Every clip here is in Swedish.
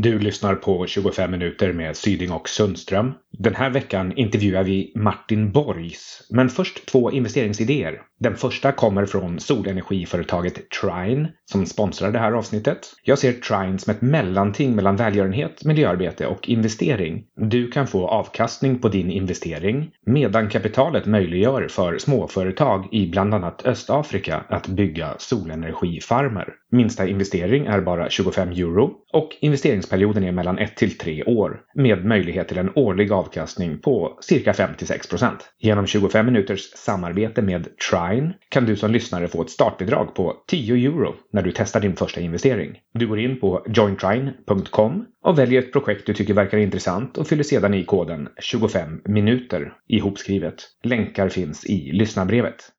Du lyssnar på 25 minuter med Syding och Sundström. Den här veckan intervjuar vi Martin Borgs, men först två investeringsidéer. Den första kommer från solenergiföretaget Trine som sponsrar det här avsnittet. Jag ser Trine som ett mellanting mellan välgörenhet, miljöarbete och investering. Du kan få avkastning på din investering medan kapitalet möjliggör för småföretag i bland annat Östafrika att bygga solenergifarmer. Minsta investering är bara 25 euro och investeringsperioden är mellan 1 till 3 år med möjlighet till en årlig avkastning på cirka 5-6% Genom 25 minuters samarbete med Trine kan du som lyssnare få ett startbidrag på 10 euro när du testar din första investering. Du går in på jointrine.com och väljer ett projekt du tycker verkar intressant och fyller sedan i koden 25 minuter ihopskrivet. Länkar finns i lyssnarbrevet.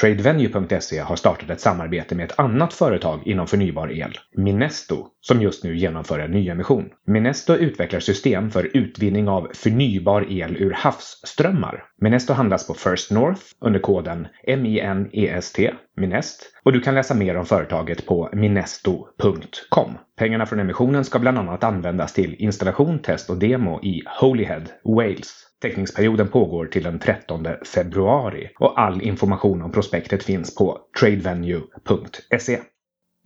Tradevenue.se har startat ett samarbete med ett annat företag inom förnybar el, Minesto, som just nu genomför en nyemission. Minesto utvecklar system för utvinning av förnybar el ur havsströmmar. Minesto handlas på First North under koden MINEST, Minest, och du kan läsa mer om företaget på minesto.com. Pengarna från emissionen ska bland annat användas till installation, test och demo i Holyhead, Wales. Teckningsperioden pågår till den 13 februari och all information om prospektet finns på tradevenue.se.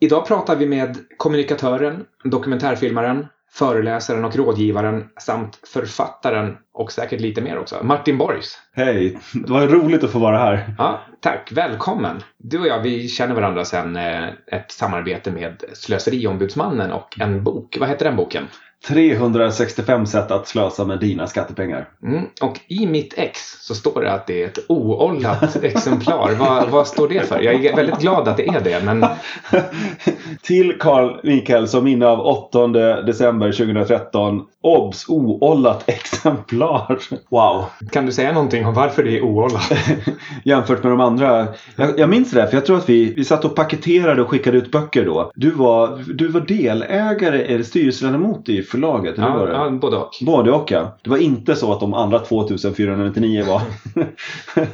Idag pratar vi med kommunikatören, dokumentärfilmaren, föreläsaren och rådgivaren samt författaren och säkert lite mer också, Martin Borgs. Hej! Det var roligt att få vara här. Ja, tack, välkommen! Du och jag, vi känner varandra sedan eh, ett samarbete med Slöseriombudsmannen och en bok. Vad heter den boken? 365 sätt att slösa med dina skattepengar. Mm, och i mitt ex så står det att det är ett oåldrat exemplar. vad, vad står det för? Jag är väldigt glad att det är det. Men... Till Carl Mikael som minne av 8 december 2013. Obs! Oåldrat exemplar. Wow! Kan du säga någonting om varför det är oåldrat? Jämfört med de andra. Jag, jag minns det för jag tror att vi, vi satt och paketerade och skickade ut böcker då. Du var, du var delägare eller styrelseledamot i förlaget? Ja, var det? ja, både och. Både och ja. Det var inte så att de andra 2499 var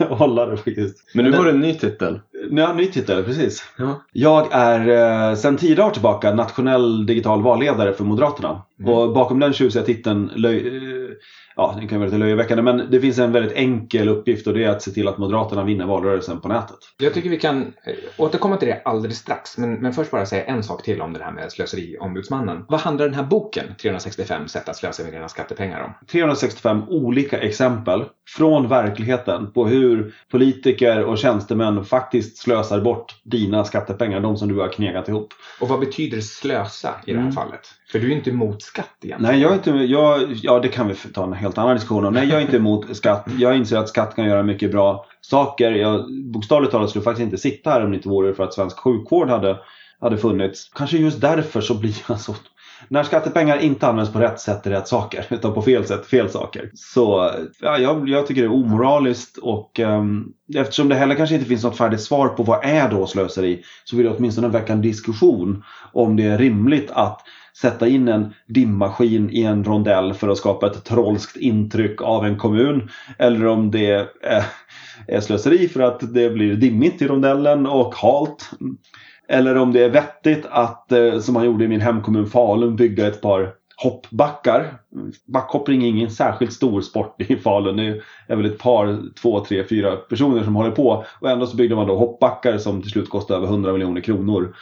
hållare faktiskt. Men nu var det en ny titel. Ja, ny titel, precis. Ja. Jag är eh, sedan tio dagar tillbaka nationell digital valledare för Moderaterna. Mm. Och bakom den tjusiga titeln löj, eh, ja, det kan vara lite löjeväckande, men det finns en väldigt enkel uppgift och det är att se till att Moderaterna vinner valrörelsen på nätet. Jag tycker vi kan eh, återkomma till det alldeles strax, men, men först bara säga en sak till om det här med slöseriombudsmannen. Vad handlar den här boken, 365 sätt att slösa med dina skattepengar om? 365 olika exempel från verkligheten på hur politiker och tjänstemän faktiskt slösar bort dina skattepengar, de som du har knegat ihop. Och vad betyder slösa i det här mm. fallet? För du är inte emot skatt egentligen. Nej, jag är inte, jag, ja det kan vi ta en helt annan diskussion om. Nej, jag är inte emot skatt. Jag inser att skatt kan göra mycket bra saker. Jag, bokstavligt talat skulle faktiskt inte sitta här om det inte vore för att svensk sjukvård hade, hade funnits. Kanske just därför så blir jag så när skattepengar inte används på rätt sätt till rätt saker utan på fel sätt fel saker. Så ja, jag, jag tycker det är omoraliskt och um, eftersom det heller kanske inte finns något färdigt svar på vad är då slöseri så vill jag åtminstone väcka en diskussion om det är rimligt att sätta in en dimmaskin i en rondell för att skapa ett trolskt intryck av en kommun. Eller om det är, slöseri för att det blir dimmigt i rondellen och halt. Eller om det är vettigt att, eh, som man gjorde i min hemkommun Falun, bygga ett par hoppbackar. Backhoppning är ingen särskilt stor sport i Falun. Det är väl ett par, två, tre, fyra personer som håller på. Och ändå så byggde man då hoppbackar som till slut kostade över 100 miljoner kronor.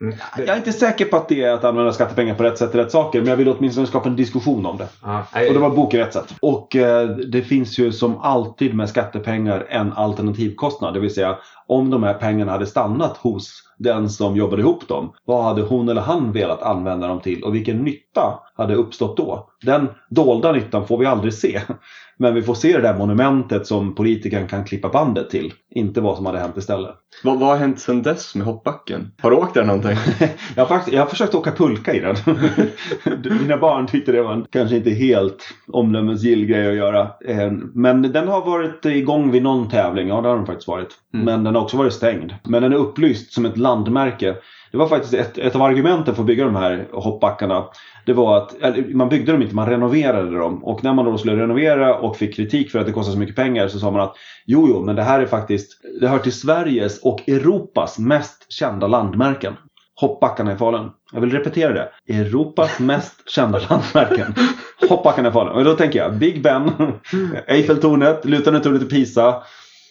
Mm. Jag är inte säker på att det är att använda skattepengar på rätt sätt och rätt saker. Men jag vill åtminstone skapa en diskussion om det. Ah, och det var boken rätt sätt. Och eh, det finns ju som alltid med skattepengar en alternativkostnad. Det vill säga om de här pengarna hade stannat hos den som jobbade ihop dem. Vad hade hon eller han velat använda dem till och vilken nytta hade uppstått då? Den dolda nyttan får vi aldrig se. Men vi får se det där monumentet som politikern kan klippa bandet till. Inte vad som hade hänt istället. Vad, vad har hänt sedan dess med hoppbacken? Har du åkt där någonting? jag, har faktiskt, jag har försökt åka pulka i den. Mina barn tyckte det var en kanske inte helt omdömesgill grej att göra. Eh, men den har varit igång vid någon tävling. Ja, det har den faktiskt varit. Mm. Men den har också varit stängd. Men den är upplyst som ett landmärke. Det var faktiskt ett, ett av argumenten för att bygga de här hoppbackarna. Det var att man byggde dem inte, man renoverade dem. Och när man då skulle renovera och fick kritik för att det kostar så mycket pengar så sa man att jo, jo, men det här är faktiskt, det hör till Sveriges och Europas mest kända landmärken. Hoppbackarna i Falun. Jag vill repetera det. Europas mest kända landmärken. Hoppbackarna i Falun. Och då tänker jag Big Ben, Eiffeltornet, lutande tornet i Pisa.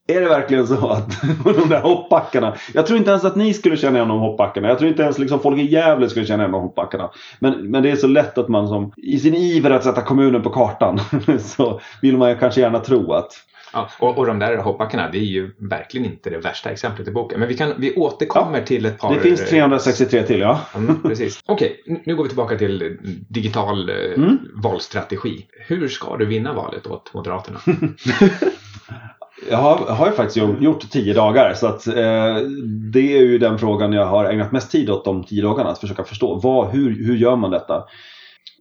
Är det verkligen så att de där hoppbackarna. Jag tror inte ens att ni skulle känna igen de hoppbackarna. Jag tror inte ens liksom folk i Gävle skulle känna igen de hoppbackarna. Men, men det är så lätt att man som i sin iver att sätta kommunen på kartan så vill man ju kanske gärna tro att Ja, och, och de där hoppbackarna, det är ju verkligen inte det värsta exemplet i boken. Men vi, kan, vi återkommer ja, till ett par... Det finns 363 till, ja. Mm, precis. Okej, okay, nu går vi tillbaka till digital eh, mm. valstrategi. Hur ska du vinna valet åt Moderaterna? Jag har, har ju faktiskt gjort tio dagar så att eh, det är ju den frågan jag har ägnat mest tid åt de tio dagarna. Att försöka förstå vad, hur, hur gör man detta?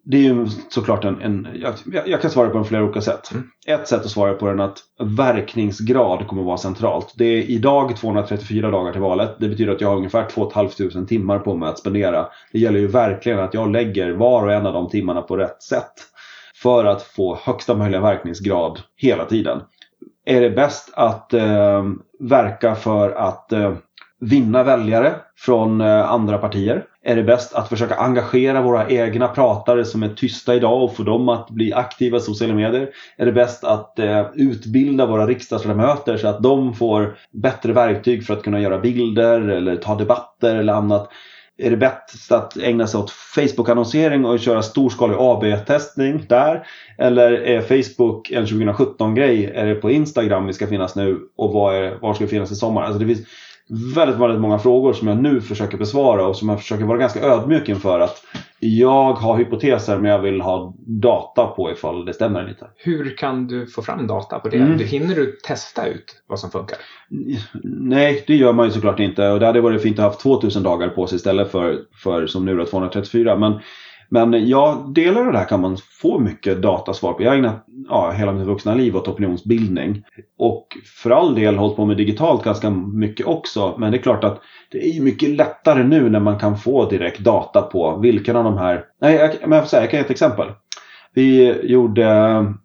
Det är ju såklart en, en jag, jag, kan svara på den flera olika sätt. Mm. Ett sätt att svara på den är att verkningsgrad kommer att vara centralt. Det är idag 234 dagar till valet. Det betyder att jag har ungefär 2 500 timmar på mig att spendera. Det gäller ju verkligen att jag lägger var och en av de timmarna på rätt sätt. För att få högsta möjliga verkningsgrad hela tiden är det bäst att eh, verka för att eh, vinna väljare från eh, andra partier? Är det bäst att försöka engagera våra egna pratare som är tysta idag och få dem att bli aktiva i sociala medier? Är det bäst att eh, utbilda våra riksdagsledamöter så att de får bättre verktyg för att kunna göra bilder eller ta debatter eller annat? Är det bäst att ägna sig åt Facebook-annonsering och köra storskalig AB-testning där? Eller är Facebook en 2017-grej? Är det på Instagram vi ska finnas nu? Och var, är, var ska vi finnas i sommar? Alltså det finns väldigt, väldigt många frågor som jag nu försöker besvara och som jag försöker vara ganska ödmjuk inför att jag har hypoteser men jag vill ha data på ifall det stämmer lite. Hur kan du få fram data på det? Mm. Hinner du testa ut vad som funkar? Nej, det gör man ju såklart inte och det hade varit fint att ha haft 2000 dagar på sig istället för, för som nu då 234. Men men ja, delar av det här kan man få mycket datasvar på. Jag har ägnat ja, hela mitt vuxna liv åt opinionsbildning. Och för all del hållit på med digitalt ganska mycket också. Men det är klart att det är mycket lättare nu när man kan få direkt data på vilken av de här... Nej, jag, men jag, får säga, jag kan ge ett exempel. Vi gjorde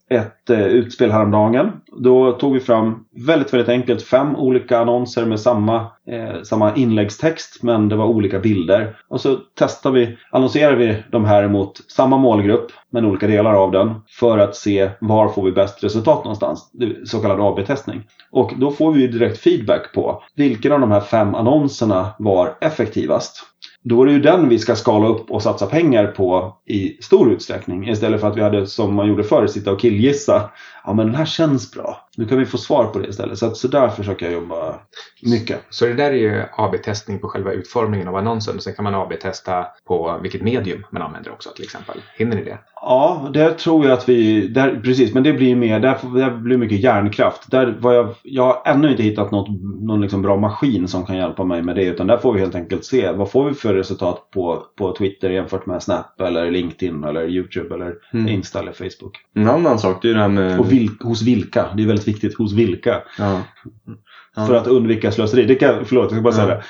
ett eh, utspel häromdagen. Då tog vi fram väldigt, väldigt enkelt fem olika annonser med samma, eh, samma inläggstext men det var olika bilder. Och så testade vi, annonserade vi de här mot samma målgrupp men olika delar av den för att se var får vi bäst resultat någonstans. Så kallad AB-testning. Och då får vi direkt feedback på vilken av de här fem annonserna var effektivast. Då är det ju den vi ska skala upp och satsa pengar på i stor utsträckning. Istället för att vi hade som man gjorde förr, sitta och killgissa. Ja men den här känns bra. Nu kan vi få svar på det istället. Så, att, så där försöker jag jobba mycket. Så det där är ju AB-testning på själva utformningen av annonsen. Och sen kan man AB-testa på vilket medium man använder också till exempel. Hinner ni det? Ja, där tror jag att vi, där, precis, men det blir mer, där, där blir mycket hjärnkraft. Där var jag, jag har ännu inte hittat något, någon liksom bra maskin som kan hjälpa mig med det. Utan där får vi helt enkelt se vad får vi för resultat på, på Twitter jämfört med Snap eller LinkedIn eller YouTube eller mm. Insta eller Facebook. En annan sak det är det här med... Och vil, hos vilka, det är väldigt viktigt, hos vilka. Ja. Ja. För att undvika slöseri. Det kan, förlåt, jag ska bara säga det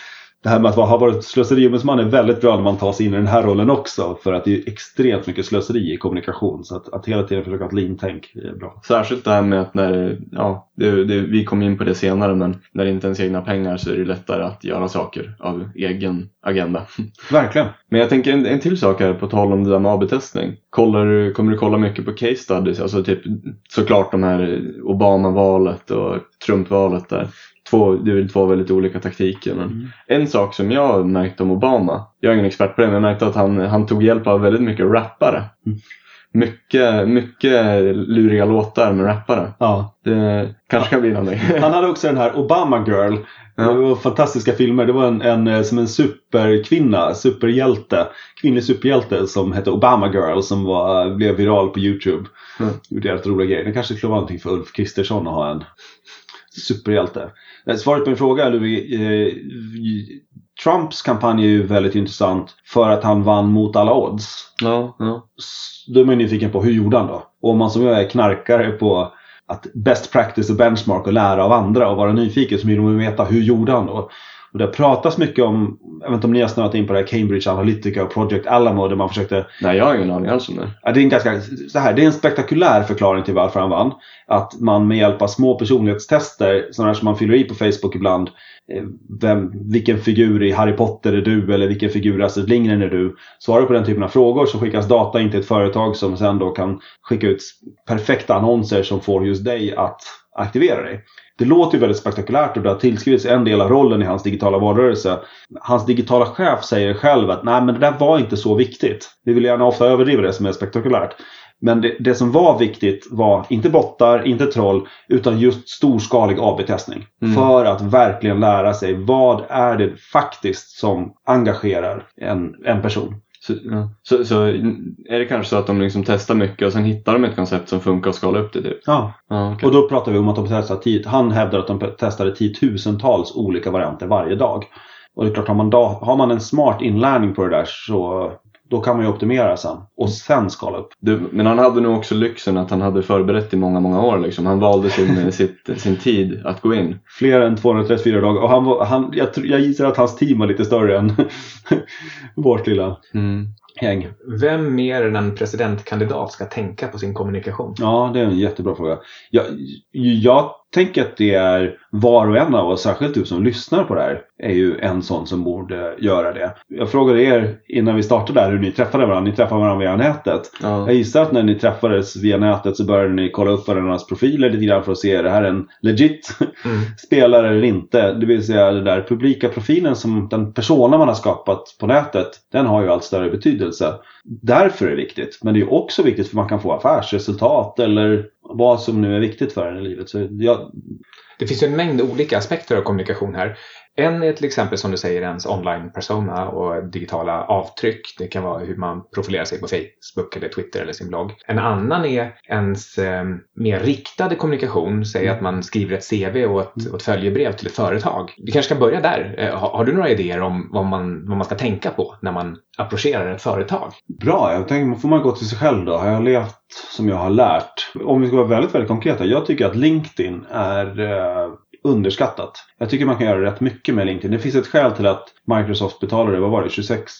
det här med att ha varit slöseriombudsman är väldigt bra när man tar sig in i den här rollen också. För att det är extremt mycket slöseri i kommunikation. Så att, att hela tiden försöka ha ett lean-tänk är bra. Särskilt det här med att när, ja, det, det, vi kom in på det senare, men när det inte ens är egna pengar så är det lättare att göra saker av egen agenda. Verkligen. Men jag tänker en, en till sak här på tal om det där med AB-testning. Kollar, kommer du kolla mycket på case studies? Alltså typ såklart de här Obama-valet och Trump-valet där två, det är två väldigt olika taktiker. Men mm. En sak som jag märkte om Obama, jag är ingen expert på det, men jag märkte att han, han tog hjälp av väldigt mycket rappare. Mm. Mycket, mycket luriga låtar med rappare. Ja. Det kanske kan bli någonting. Han hade också den här Obama Girl. Ja. Det var fantastiska filmer. Det var en, en, som en superkvinna, superhjälte. Kvinnlig superhjälte som hette Obama Girl som var, blev viral på Youtube. Mm. Gjorde jävligt roliga grejer. Det kanske skulle vara någonting för Ulf Kristersson att ha en superhjälte. Eh, svaret på din fråga Ludvig. Eh, Trumps kampanj är ju väldigt intressant för att han vann mot alla odds. Ja, ja. Då är man nyfiken på hur gjorde han då? Och om man som jag är knarkare på att best practice och benchmark och lära av andra och vara nyfiken så vill man veta hur gjorde han då? Och det pratas mycket om, jag vet inte om ni har snöat in på det här Cambridge Analytica och Project Alamo där man försökte Nej, jag har ingen aning alls om det. Ja, det, är en ganska, så här, det är en spektakulär förklaring till varför han vann. Att man med hjälp av små personlighetstester, sådana som man fyller i på Facebook ibland, eh, vem, vilken figur i Harry Potter är du eller vilken figur i Astrid Lindgren är du? Svarar du på den typen av frågor så skickas data in till ett företag som sen då kan skicka ut perfekta annonser som får just dig att aktivera dig. Det låter ju väldigt spektakulärt och det har tillskrivits en del av rollen i hans digitala valrörelse. Hans digitala chef säger själv att nej men det där var inte så viktigt. Vi vill gärna ofta överdriva det som är spektakulärt. Men det, det som var viktigt var inte bottar, inte troll, utan just storskalig AB-testning. Mm. För att verkligen lära sig vad är det faktiskt som engagerar en, en person. Så, så, så är det kanske så att de liksom testar mycket och sen hittar de ett koncept som funkar och skalar upp det typ? Ja, Ja, okej. och då pratar vi om att de testar han hävdar att de testade tiotusentals olika varianter varje dag. Och det är klart, har man, dag, har man en smart inlärning på det där så då kan man ju optimera sen och sen skala upp. Du, men han hade nog också lyxen att han hade förberett i många, många år. Liksom. Han valde sin, sitt, sin tid att gå in. Fler än 234 dagar. Och han, han, jag, jag gissar att hans team var lite större än vårt lilla Mm. Gäng. Vem mer än en presidentkandidat ska tänka på sin kommunikation? Ja, det är en jättebra fråga. Jag, jag tänker att det är var och en av oss, särskilt du som lyssnar på det här, är ju en sån som borde göra det. Jag frågade er innan vi startade där hur ni träffade varandra. Ni träffade varandra via nätet. Ja. Jag gissar att när ni träffades via nätet så började ni kolla upp varandras profiler lite grann för att se är det här en legit Mm. spelare eller inte. Det vill säga den där publika profilen som den persona man har skapat på nätet, den har ju allt större betydelse. Därför är det viktigt. Men det är också viktigt för man kan få affärsresultat eller vad som nu är viktigt för en i livet. Så jag, Det finns ju en mängd olika aspekter av kommunikation här. En är till exempel som du säger ens online-persona och digitala avtryck. Det kan vara hur man profilerar sig på Facebook eller Twitter eller sin blogg. En annan är ens eh, mer riktade kommunikation. Säg att man skriver ett CV och ett, och ett följebrev till ett företag. Vi kanske kan börja där. Eh, har, har du några idéer om vad man, vad man ska tänka på när man approcherar ett företag? bra, jag tänker, får man gå till sig själv då? Har jag levt som jag har lärt? Om vi ska vara väldigt, väldigt konkreta. Jag tycker att LinkedIn är eh, underskattat. Jag tycker man kan göra rätt mycket med LinkedIn. Det finns ett skäl till att Microsoft betalade, vad var det, 26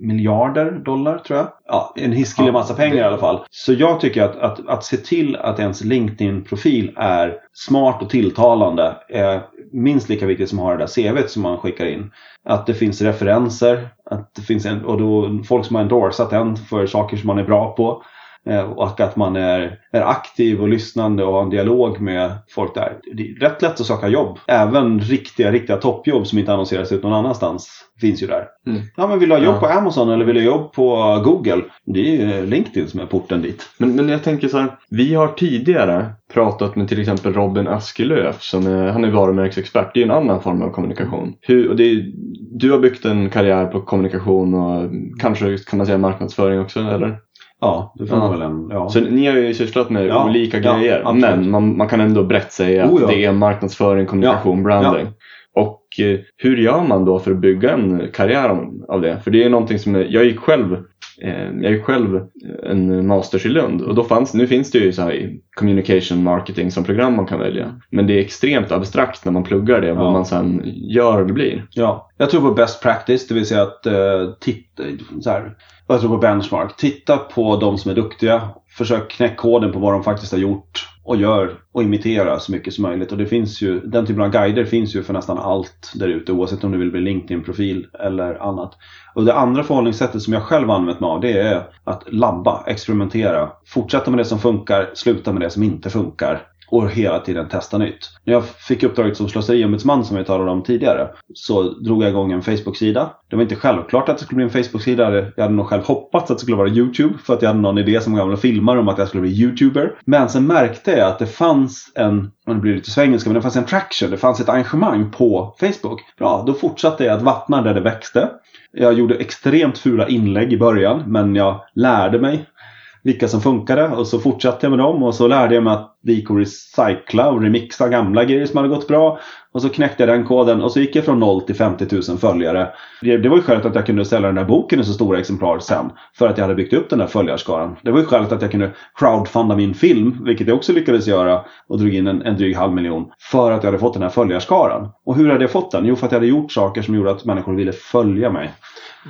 miljarder dollar tror jag. Ja, en hiskelig massa pengar i alla fall. Så jag tycker att, att, att se till att ens LinkedIn-profil är smart och tilltalande är minst lika viktigt som att ha det där CVt som man skickar in. Att det finns referenser, att det finns en, och då folk som har endorsat en för saker som man är bra på. Eh, Och att man är, är aktiv och lyssnande och har en dialog med folk där. Det är rätt lätt att söka jobb. Även riktiga, riktiga toppjobb som inte annonseras ut någon annanstans finns ju där. Mm. Ja, men vill du ha jobb Ja. på Amazon eller vill du ha jobb på Google? Det är ju LinkedIn som är porten dit. Men, men jag tänker så här, vi har tidigare pratat med till exempel Robin Askelöf, som är, han är varumärkesexpert. Det är en annan form av kommunikation. Hur, är, du har byggt en karriär på kommunikation och kanske kan man säga marknadsföring också, eller? Ja, det får Ja. man väl en... Ja. Så ni har ju sysslat med Ja, olika ja, grejer, absolut. men man, man kan ändå brett säga att Oh, ja. det är marknadsföring, kommunikation, branding. Och eh, hur gör man då för att bygga en karriär av det? För det är någonting som, är- jag gick själv eh, jag gick själv en masters i Lund och då fanns, nu finns det ju så här communication marketing som program man kan välja. Men det är extremt abstrakt när man pluggar det, Ja. vad man sen gör och blir. Ja, jag tror på best practice, det vill säga att eh, titta, så här, jag tror på benchmark. Titta på de som är duktiga, försök knäcka koden på vad de faktiskt har gjort och gör och imitera så mycket som möjligt. Och det finns ju, den typen av guider finns ju för nästan allt där ute oavsett om du vill bli LinkedIn-profil eller annat. Och det andra förhållningssättet som jag själv använt mig av det är att labba, experimentera. Fortsätta med det som funkar, sluta med det som inte funkar och hela tiden testa nytt. När jag fick uppdraget som slöseriombudsman som vi talade om tidigare så drog jag igång en Facebook-sida. Det var inte självklart att det skulle bli en Facebook-sida. Jag hade nog själv hoppats att det skulle vara YouTube för att jag hade någon idé som gamla filmare om att jag skulle bli YouTuber. Men sen märkte jag att det fanns en, och det blir lite svengelska, men det fanns en traction, det fanns ett engagemang på Facebook. Bra, då fortsatte jag att vattna där det växte. Jag gjorde extremt fula inlägg i början men jag lärde mig vilka som funkade och så fortsatte jag med dem och så lärde jag mig att det gick att recycla och remixa gamla grejer som hade gått bra. Och så knäckte jag den koden och så gick jag från 0 till 50 000 följare. Det, det var ju skälet att jag kunde sälja den där boken i så stora exemplar sen. För att jag hade byggt upp den där följarskaran. Det var ju skälet att jag kunde crowdfunda min film, vilket jag också lyckades göra. Och drog in en, en dryg halv miljon. För att jag hade fått den här följarskaran. Och hur hade jag fått den? Jo, för att jag hade gjort saker som gjorde att människor ville följa mig.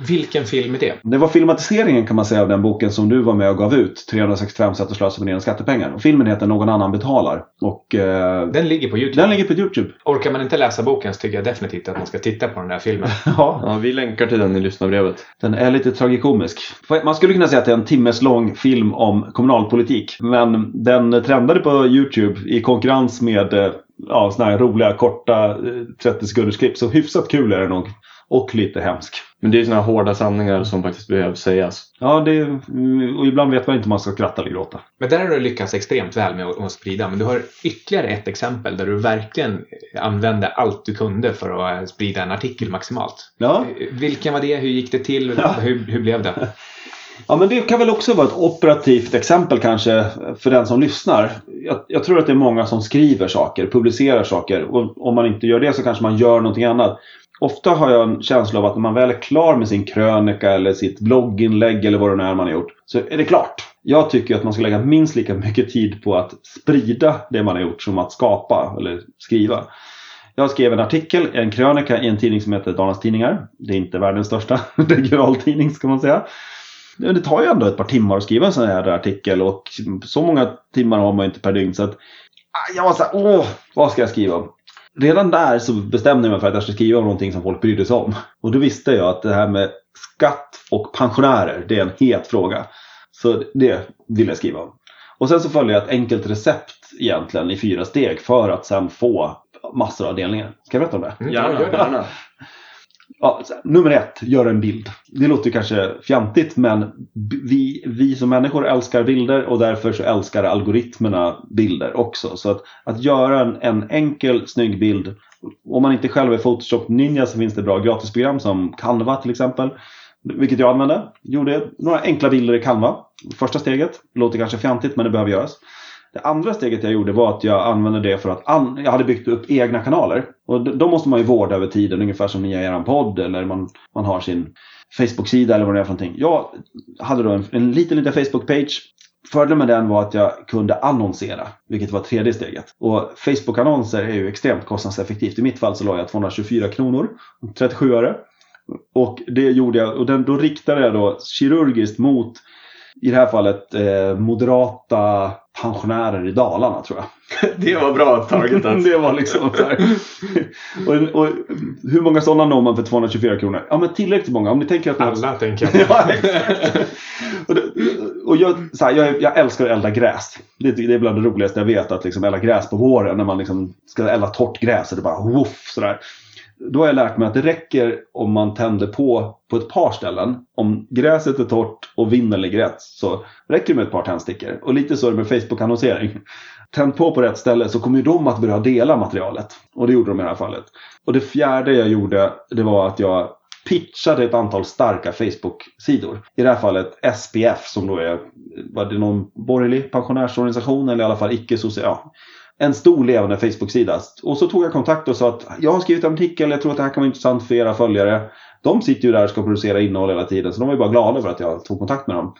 Vilken film är det? Det var filmatiseringen kan man säga av den boken som du var med och gav ut. 365 sätt att slösa med dina skattepengar. Och filmen heter Någon annan betalar. Och, eh, Den ligger på Youtube. den ligger på Youtube. Orkar man inte läsa boken så tycker jag definitivt att man ska titta på den där filmen. Ja, Ja, vi länkar till den i lyssnarbrevet. den är lite tragikomisk. Man skulle kunna säga att det är en timmes lång film om kommunalpolitik. Men den trendade på Youtube i konkurrens med eh, ja, såna här roliga korta eh, 30 sekunders klipp. Så hyfsat kul är den nog. Och lite hemsk. Men det är sådana hårda sanningar som faktiskt behöver sägas. Ja, det, och ibland vet man inte om man ska skratta eller gråta. Men där har du lyckats extremt väl med att, att sprida. Men du har ytterligare ett exempel där du verkligen använde allt du kunde för att eh, sprida en artikel maximalt. Ja. Vilken var det? Hur gick det till? Ja. Hur, hur blev det? Ja, men det kan väl också vara ett operativt exempel kanske för den som lyssnar. Jag, jag tror att det är många som skriver saker, publicerar saker. Och om man inte gör det så kanske man gör någonting annat. Ofta har jag en känsla av att när man väl är klar med sin krönika eller sitt blogginlägg eller vad det nu är man har gjort. Så är det klart. Jag tycker att man ska lägga minst lika mycket tid på att sprida det man har gjort som att skapa eller skriva. Jag skrev en artikel, en krönika i en tidning som heter Dalarnas Tidningar. Det är inte världens största regionaltidning ska man säga. Det tar ju ändå ett par timmar att skriva en sån här artikel och så många timmar har man ju inte per dygn. Så att, jag var så här, åh, vad ska jag skriva om? Redan där så bestämde jag mig för att jag skulle skriva om någonting som folk brydde sig om. Och då visste jag att det här med skatt och pensionärer, det är en het fråga. Så det ville jag skriva om. Och sen så följde jag ett enkelt recept egentligen i fyra steg för att sen få massor av delningar. Ska jag berätta om det? Mm, ja. Ja, nummer ett, gör en bild. Det låter kanske fjantigt men vi, vi som människor älskar bilder och därför så älskar algoritmerna bilder också. Så att, att göra en, en enkel, snygg bild. Om man inte själv är Photoshop Ninja så finns det bra gratisprogram som Canva till exempel. Vilket jag använde. Gjorde några enkla bilder i Canva. Första steget. Låter kanske fjantigt men det behöver göras. Det andra steget jag gjorde var att jag använde det för att an- jag hade byggt upp egna kanaler. Och d- de måste man ju vårda över tiden, ungefär som ni gör er podd eller man, man har sin Facebook-sida eller vad det är för någonting. Jag hade då en, en liten, liten Facebook-page. Fördelen med den var att jag kunde annonsera, vilket var tredje steget. Och Facebook-annonser är ju extremt kostnadseffektivt. I mitt fall så la jag 224 kronor, 37 öre. Och det gjorde jag, och den, då riktade jag då kirurgiskt mot i det här fallet eh, moderata pensionärer i Dalarna tror jag. Det var bra taget alltså. det var liksom så här. och, och hur många sådana når man för 224 kronor? Ja men tillräckligt många. Om ni tänker att Alla tänker jag. ja, exakt. och det, och jag, så här, jag, jag älskar att elda gräs. Det, det är bland det roligaste jag vet. Att liksom elda gräs på våren när man liksom ska elda torrt gräs. Och det bara woof sådär. Då har jag lärt mig att det räcker om man tänder på på ett par ställen. Om gräset är torrt och vinden ligger rätt så räcker det med ett par tändstickor. Och lite så är det med Facebook-annonsering. Tänd på på rätt ställe så kommer ju de att börja dela materialet. Och det gjorde de i det här fallet. Och det fjärde jag gjorde det var att jag pitchade ett antal starka Facebook-sidor. I det här fallet SPF som då är var det någon borgerlig pensionärsorganisation eller i alla fall icke-social. Ja, en stor levande Facebook-sida. Och så tog jag kontakt och sa att jag har skrivit en artikel, jag tror att det här kan vara intressant för era följare. De sitter ju där och ska producera innehåll hela tiden så de var ju bara glada över att jag tog kontakt med dem.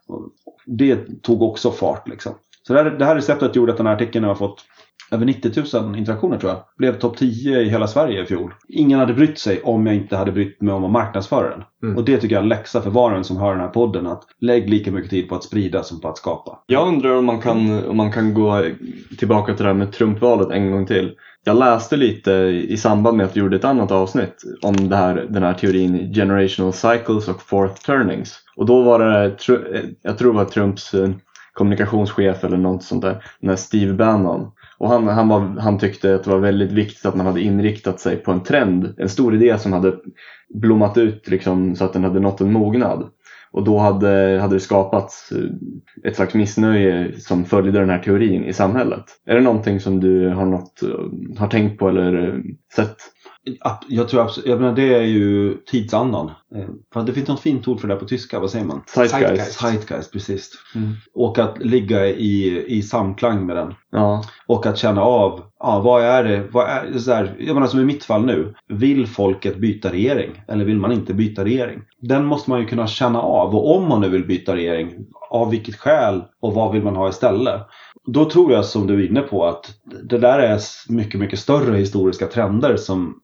Det tog också fart liksom. Så det här, det här receptet gjorde att den här artikeln har fått över 90 000 interaktioner tror jag. Blev topp 10 i hela Sverige i fjol. Ingen hade brytt sig om jag inte hade brytt mig om att marknadsföra den. Mm. Och det tycker jag är en läxa för var och en som hör den här podden. Att lägg lika mycket tid på att sprida som på att skapa. Jag undrar om man, kan, om man kan gå tillbaka till det här med Trumpvalet en gång till. Jag läste lite i samband med att vi gjorde ett annat avsnitt om det här, den här teorin generational cycles och fourth turnings. Och då var det, jag tror det var Trumps eh, kommunikationschef eller något sånt där, den här Steve Bannon. Och han, han, var, han tyckte att det var väldigt viktigt att man hade inriktat sig på en trend, en stor idé som hade blommat ut liksom, så att den hade nått en mognad. Och då hade, hade det skapats eh, ett slags missnöje som följde den här teorin i samhället. Är det någonting som du har, något, eh, har tänkt på eller eh, sett? Jag tror absolut, jag menar det är ju tidsandan. Eh, det finns något fint ord för det på tyska, vad säger man? Zeitgeist. Zeitgeist, precis. Mm. Och att ligga i, i samklang med den. Ja. Och att känna av, ja vad är det, vad är, så här, jag menar som i mitt fall nu. Vill folket byta regering? Eller vill man inte byta regering? Den måste man ju kunna känna av. Och om man nu vill byta regering, av vilket skäl och vad vill man ha istället? Då tror jag som du är inne på att det där är mycket, mycket större historiska trender som,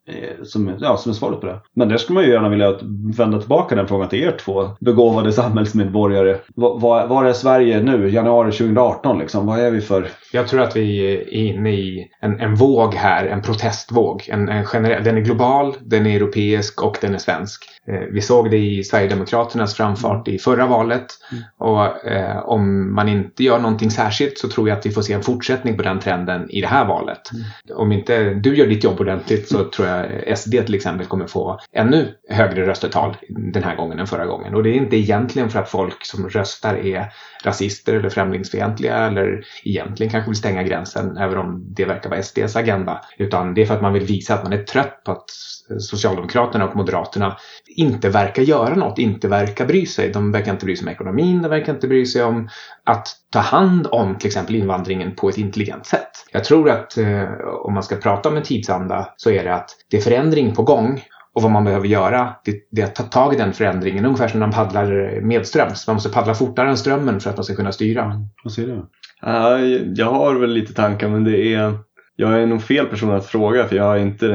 som, ja, som är svaret på det. Men där skulle man ju gärna vilja vända tillbaka den frågan till er två begåvade samhällsmedborgare. Var, var är Sverige nu, januari 2018 liksom? Vad är vi för? Jag tror att vi är inne i en, en våg här, en protestvåg. En, en generell, den är global, den är europeisk och den är svensk. Eh, vi såg det i Sverigedemokraternas framfart i förra valet. Mm. Och eh, om man inte gör någonting särskilt så tror jag att vi får se en fortsättning på den trenden i det här valet. Mm. Om inte du gör ditt jobb ordentligt så tror jag SD till exempel kommer få ännu högre röstetal den här gången än förra gången. Och det är inte egentligen för att folk som röstar är rasister eller främlingsfientliga eller egentligen kanske vill stänga gränsen även om det verkar vara SDs agenda. Utan det är för att man vill visa att man är trött på att Socialdemokraterna och Moderaterna inte verkar göra något, inte verkar bry sig. De verkar inte bry sig om ekonomin, de verkar inte bry sig om att ta hand om till exempel invandringen på ett intelligent sätt. Jag tror att eh, om man ska prata om en tidsanda så är det att det är förändring på gång och vad man behöver göra det, det är att ta tag i den förändringen. Ungefär som när man paddlar medströms. Man måste paddla fortare än strömmen för att man ska kunna styra. Vad säger du? Uh, jag har väl lite tankar men det är jag är nog fel person att fråga för jag har inte...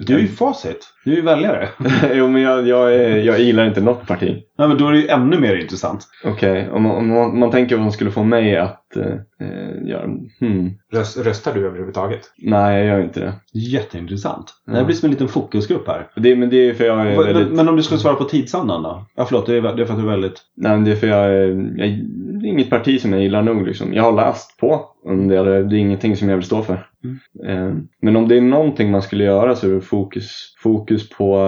Du är ju facit. Du är ju väljare. jo men jag, jag, är, jag gillar inte något parti. Nej men då är det ju ännu mer intressant. Okej, okay. om, om, om, man tänker vad som skulle få mig att eh, göra... Hmm. Röst, röstar du överhuvudtaget? Nej jag gör inte det. Jätteintressant. Ja. Det blir som en liten fokusgrupp här. Det, men det är för jag är men, väldigt... men om du skulle svara på tidsandan då? Ja förlåt, det är, det är för att du är väldigt... Nej men det är för jag, jag det är inget parti som jag gillar nog liksom. Jag har läst på om det, det är ingenting som jag vill stå för. Mm. Eh, men om det är någonting man skulle göra så är det fokus, fokus på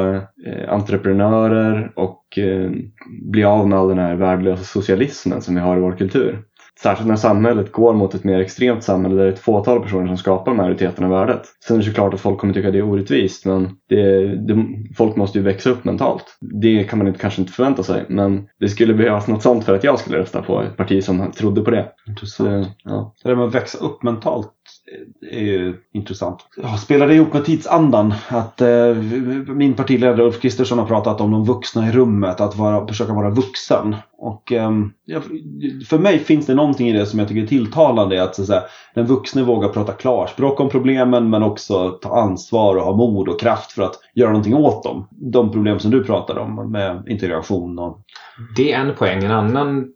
eh, entreprenörer och eh, bli av med all den här värdelösa socialismen som vi har i vår kultur. Särskilt när samhället går mot ett mer extremt samhälle där det är ett fåtal personer som skapar majoriteten av värdet. Sen är det såklart att folk kommer tycka det är orättvist men det, det, folk måste ju växa upp mentalt. Det kan man inte, kanske inte förvänta sig men det skulle behövas något sånt för att jag skulle rösta på ett parti som trodde på det. Intressant. Så, ja. det där med att växa upp mentalt är ju intressant. Jag spelar det ihop med tidsandan? Att eh, min partiledare Ulf Kristersson har pratat om de vuxna i rummet, att vara, försöka vara vuxen. Och ehm, för mig finns det någonting i det som jag tycker är tilltalande. Att så att säga, den vuxne vågar prata klarspråk om problemen men också ta ansvar och ha mod och kraft för att göra någonting åt dem. De problem som du pratade om med integration och det är en poäng. En annan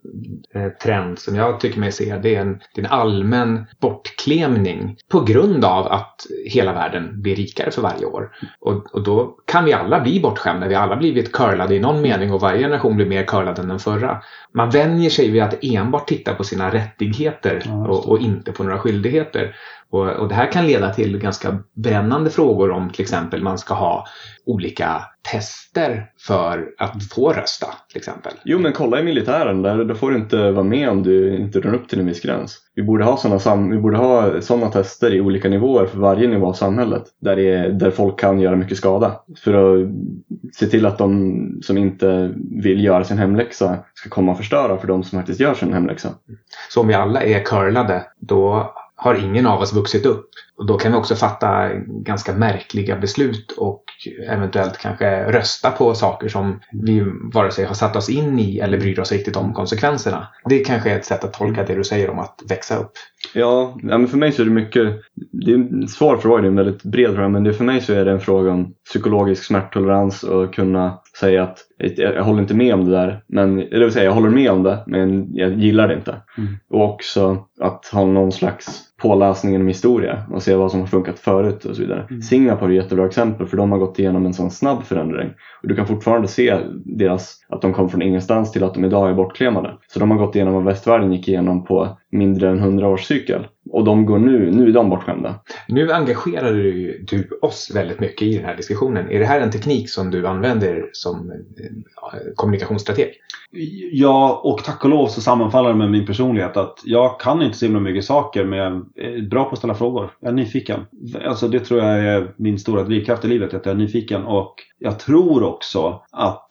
eh, trend som jag tycker mig se det är en, det är en allmän bortklemning på grund av att hela världen blir rikare för varje år. Och, och då kan vi alla bli bortskämda. Vi har alla blivit curlade i någon mening och varje generation blir mer curlad än den förra. Man vänjer sig vid att enbart titta på sina rättigheter och, och inte på några skyldigheter. Och, och, det här kan leda till ganska brännande frågor om till exempel man ska ha olika tester för att få rösta till exempel. Jo men kolla i militären, där, där får du inte vara med om du inte når upp till en viss gräns. Vi borde ha sådana, vi borde ha sådana tester i olika nivåer för varje nivå av samhället. Där, är, där folk kan göra mycket skada. För att se till att de som inte vill göra sin hemläxa ska komma och förstöra för de som faktiskt gör sin hemläxa. Så om vi alla är curlade, då har ingen av oss vuxit upp. Och då kan vi också fatta ganska märkliga beslut och eventuellt kanske rösta på saker som vi vare sig har satt oss in i eller bryr oss riktigt om konsekvenserna. Det kanske är ett sätt att tolka det du säger om att växa upp. Ja, ja men för mig så är det mycket, det är en svår fråga, det är en väldigt bred fråga, men det, för mig så är det en fråga om psykologisk smärttolerans och kunna säga att jag håller inte med om det där, men, det vill säga jag håller med om det men jag gillar det inte. Mm. Och också att ha någon slags påläsning inom historia och se vad som har funkat förut och så vidare. Mm. Singapore är ett jättebra exempel för de har gått igenom en sån snabb förändring. Och du kan fortfarande se deras, att de kom från ingenstans till att de idag är bortklemade. Så de har gått igenom vad västvärlden gick igenom på mindre än 100 års cykel. Och de går nu, nu är de bortskämda. Nu engagerar du, du oss väldigt mycket i den här diskussionen. Är det här en teknik som du använder som kommunikationsstrateg? Ja, och tack och lov så sammanfaller det med min personlighet att jag kan inte så himla mycket saker men jag är bra på att ställa frågor. Jag är nyfiken. Alltså det tror jag är min stora drivkraft i livet, att jag är nyfiken och jag tror också att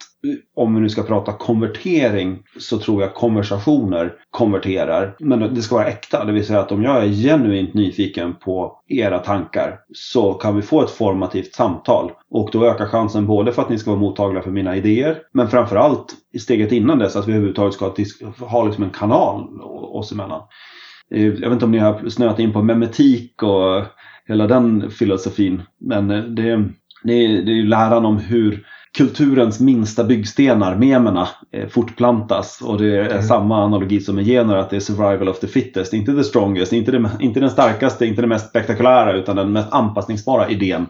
om vi nu ska prata konvertering så tror jag konversationer konverterar. Men det ska vara äkta, det vill säga att om jag är genuint nyfiken på era tankar så kan vi få ett formativt samtal. Och då ökar chansen både för att ni ska vara mottagliga för mina idéer men framförallt i steget innan dess att vi överhuvudtaget ska ha liksom en kanal oss emellan. Eh, jag vet inte om ni har snöat in på memetik och hela den filosofin. Men eh, det, det, det är ju läran om hur kulturens minsta byggstenar, memerna, eh, fortplantas. Och det är mm. samma analogi som med gener, att det är survival of the fittest. Inte the strongest, inte, det, inte den starkaste, inte den mest spektakulära utan den mest anpassningsbara idén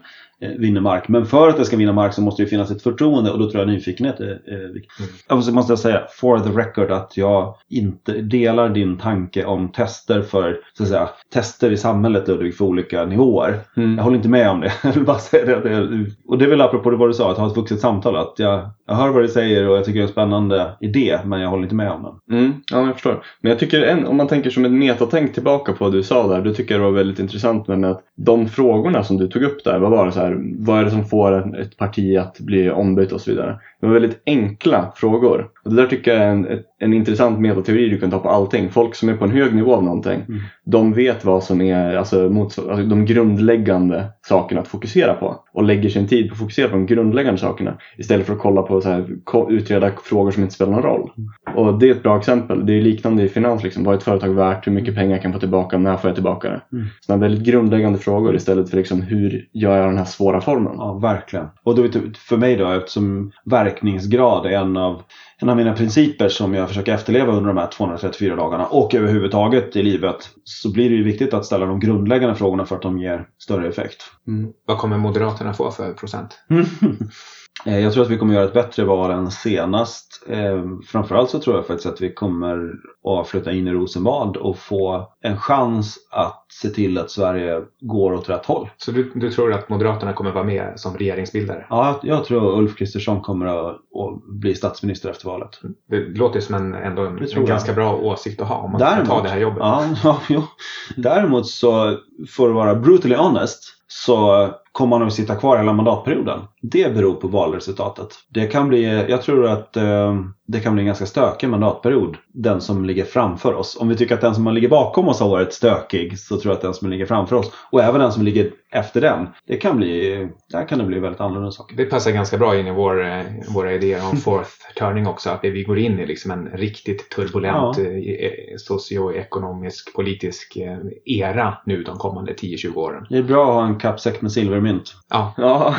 vinner mark. Men för att det ska vinna mark så måste det finnas ett förtroende och då tror jag nyfikenhet är, är viktigt. Mm. Och så måste jag säga, for the record, att jag inte delar din tanke om tester för, så att säga, tester i samhället Ludvig för olika nivåer. Mm. Jag håller inte med om det. Jag vill bara säga det. Och det är väl apropå det vad du sa, att ha ett vuxet samtal. Att jag, jag hör vad du säger och jag tycker det är en spännande idé, men jag håller inte med om den. Mm. Ja, jag förstår. Men jag tycker, en, om man tänker som ett metatänk tillbaka på vad du sa där, då tycker jag det var väldigt intressant med att de frågorna som du tog upp där, var det så här vad är det som får ett parti att bli ombytt och så vidare. Det var väldigt enkla frågor. Och det där tycker jag är en, en intressant metateori du kan ta på allting. Folk som är på en hög nivå av någonting, mm. de vet vad som är alltså, mot, alltså, de grundläggande sakerna att fokusera på och lägger sin tid på att fokusera på de grundläggande sakerna istället för att kolla på så här, utreda frågor som inte spelar någon roll. Mm. Och det är ett bra exempel. Det är liknande i finans. Liksom. Vad är ett företag värt? Hur mycket pengar kan jag få tillbaka? När får jag tillbaka det? Mm. Sådana väldigt grundläggande frågor istället för liksom, hur gör jag den här svåra formen? Ja, verkligen. Och då, för mig då, eftersom verkningsgrad är en av en av mina principer som jag försöker efterleva under de här 234 dagarna och överhuvudtaget i livet så blir det ju viktigt att ställa de grundläggande frågorna för att de ger större effekt. Mm. Vad kommer Moderaterna få för procent? Eh, jag tror att vi kommer göra ett bättre val än senast. Eh, framförallt så tror jag faktiskt att vi kommer att flytta in i Rosenbad och få en chans att se till att Sverige går åt rätt håll. Så du, du tror att Moderaterna kommer vara med som regeringsbildare? Ja, jag tror Ulf Kristersson kommer att, att bli statsminister efter valet. Det låter som en, ändå en, en ganska bra åsikt att ha om man däremot, ska ta det här jobbet. Ja, ja. Däremot så, får det vara brutally honest, så kommer han att sitta kvar hela mandatperioden. Det beror på valresultatet. Det kan bli, jag tror att eh, det kan bli en ganska stökig mandatperiod. Den som ligger framför oss. Om vi tycker att den som ligger bakom oss har varit stökig så tror jag att den som ligger framför oss och även den som ligger efter den. Det kan bli, där kan det bli väldigt annorlunda saker. Det passar ganska bra in i vår, eh, våra idéer om fourth turning också. Att vi går in i liksom en riktigt turbulent ja. Eh, socioekonomisk politisk era nu de kommande 10-20 åren. Det är bra att ha en kappsäck med silvermynt. Ja. ja.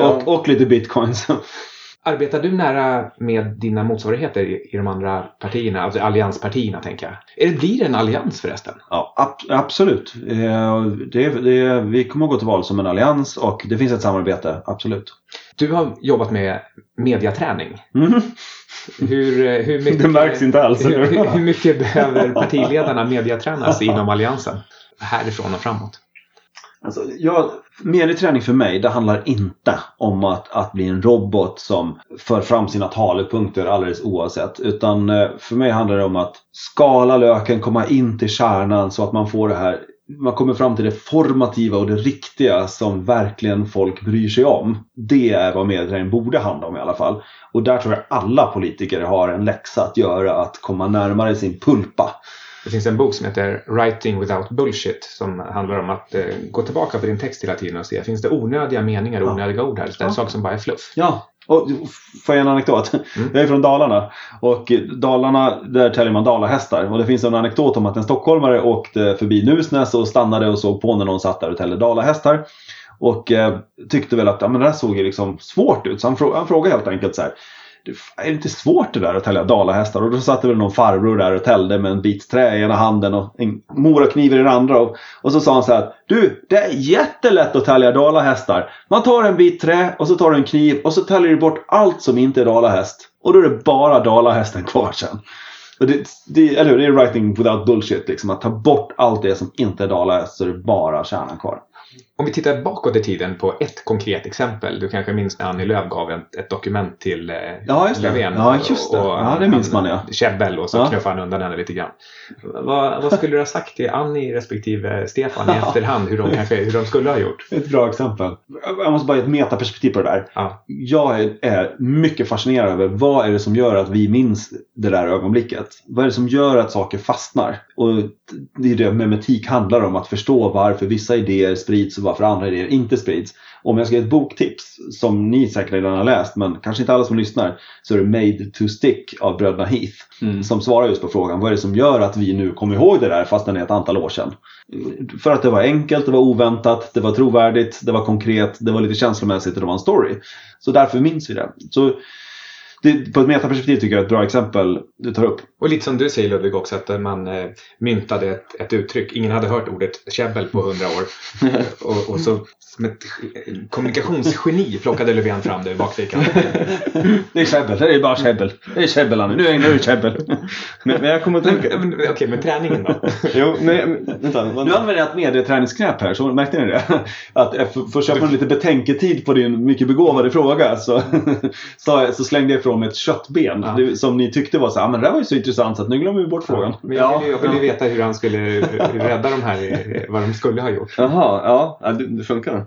och, och lite bitcoins. Arbetar du nära med dina motsvarigheter i de andra partierna, alltså allianspartierna tänker jag? Är det, blir det en allians förresten? Ja, ab absolut. Eh, det, det, vi kommer att gå till val som en allians och det finns ett samarbete, absolut. Du har jobbat med mediaträning. Mm. Hur, hur mycket, det märks inte alls. Hur, hur, hur mycket behöver partiledarna mediatränas inom alliansen? Härifrån och framåt. Alltså, jag, medieträning för mig, det handlar inte om att, att bli en robot som för fram sina talepunkter alldeles oavsett. Utan eh, för mig handlar det om att skala löken, komma in till kärnan så att man får det här man kommer fram till det formativa och det riktiga som verkligen folk bryr sig om. Det är vad medieträning borde handla om i alla fall. Och där tror jag alla politiker har en läxa att göra, att komma närmare sin pulpa. Det finns en bok som heter Writing without bullshit som handlar om att eh, gå tillbaka på din text hela tiden och se, finns det onödiga meningar och ja. onödiga ord här? Det är ja. saker som bara är fluff. Ja, och får jag en anekdot? Mm. Jag är från Dalarna och Dalarna, där täljer man dalahästar och det finns en anekdot om att en stockholmare åkte förbi Nusnäs och stannade och såg på när någon satt där och täljde dalahästar. Och eh, tyckte väl att ja, men det här såg ju liksom svårt ut så han, frå han frågade helt enkelt så här är det inte svårt det där att tälja dalahästar? Och då satt det väl någon farbror där och täljde med en bit trä i ena handen och en morakniv i den andra. Och, och så sa han så här. Du, det är jättelätt att tälja dalahästar. Man tar en bit trä och så tar du en kniv och så täljer du bort allt som inte är dalahäst. Och då är det bara dalahästen kvar sen. Och det, det, eller hur? det är writing without bullshit. Liksom. Att ta bort allt det som inte är dalahäst så är det bara kärnan kvar. Om vi tittar bakåt i tiden på ett konkret exempel. Du kanske minns när Annie Lööf gav ett, ett dokument till eh, Ja, just. Löfven. Ja, just det. Och, Ja, det minns man, ja. Käbbel och så Ja. knuffade han undan henne lite grann. Vad, vad skulle du ha sagt till Annie respektive Stefan i efterhand hur de, kanske, hur de skulle ha gjort? Ett bra exempel. Jag måste bara ge ett metaperspektiv på det där. Ja. Jag är, är mycket fascinerad över vad är det som gör att vi minns det där ögonblicket. Vad är det som gör att saker fastnar? Och det är det memetik handlar om. Att förstå varför vissa idéer sprids och varför andra idéer inte sprids. Om jag ska ge ett boktips som ni säkert redan har läst men kanske inte alla som lyssnar så är det Made to Stick av bröderna Heath. Mm. Som svarar just på frågan vad är det som gör att vi nu kommer ihåg det där fast det är ett antal år sedan. För att det var enkelt, det var oväntat, det var trovärdigt, det var konkret, det var lite känslomässigt och det var en story. Så därför minns vi det. Så det, på ett metaperspektiv tycker jag är ett bra exempel du tar upp. Och lite som du säger Ludvig också att man eh, myntade ett, ett uttryck. Ingen hade hört ordet käbbel på hundra år. och, och så som ett kommunikationsgeni plockade Löfven fram det ur bakfickan. Det är käbbel, det är bara käbbel. Det är käbbel Annie, nu är det käbbel. Men, men jag kommer att tänka... Okej, men träningen då? Jo, men, vänta. Nu vänta. använder jag ett medieträningsknep här, så märkte ni det? Att för, för att köpa lite betänketid på din mycket begåvade fråga så, så, så slängde jag ifrån mig ett köttben. Ja. Det, som ni tyckte var så här, "Ah, men det här var ju så intressant så att nu glömmer vi bort frågan. Men jag ville, ju- jag ville ju veta hur han skulle rädda de här, vad de skulle ha gjort. Jaha, ja, ja det, det funkar.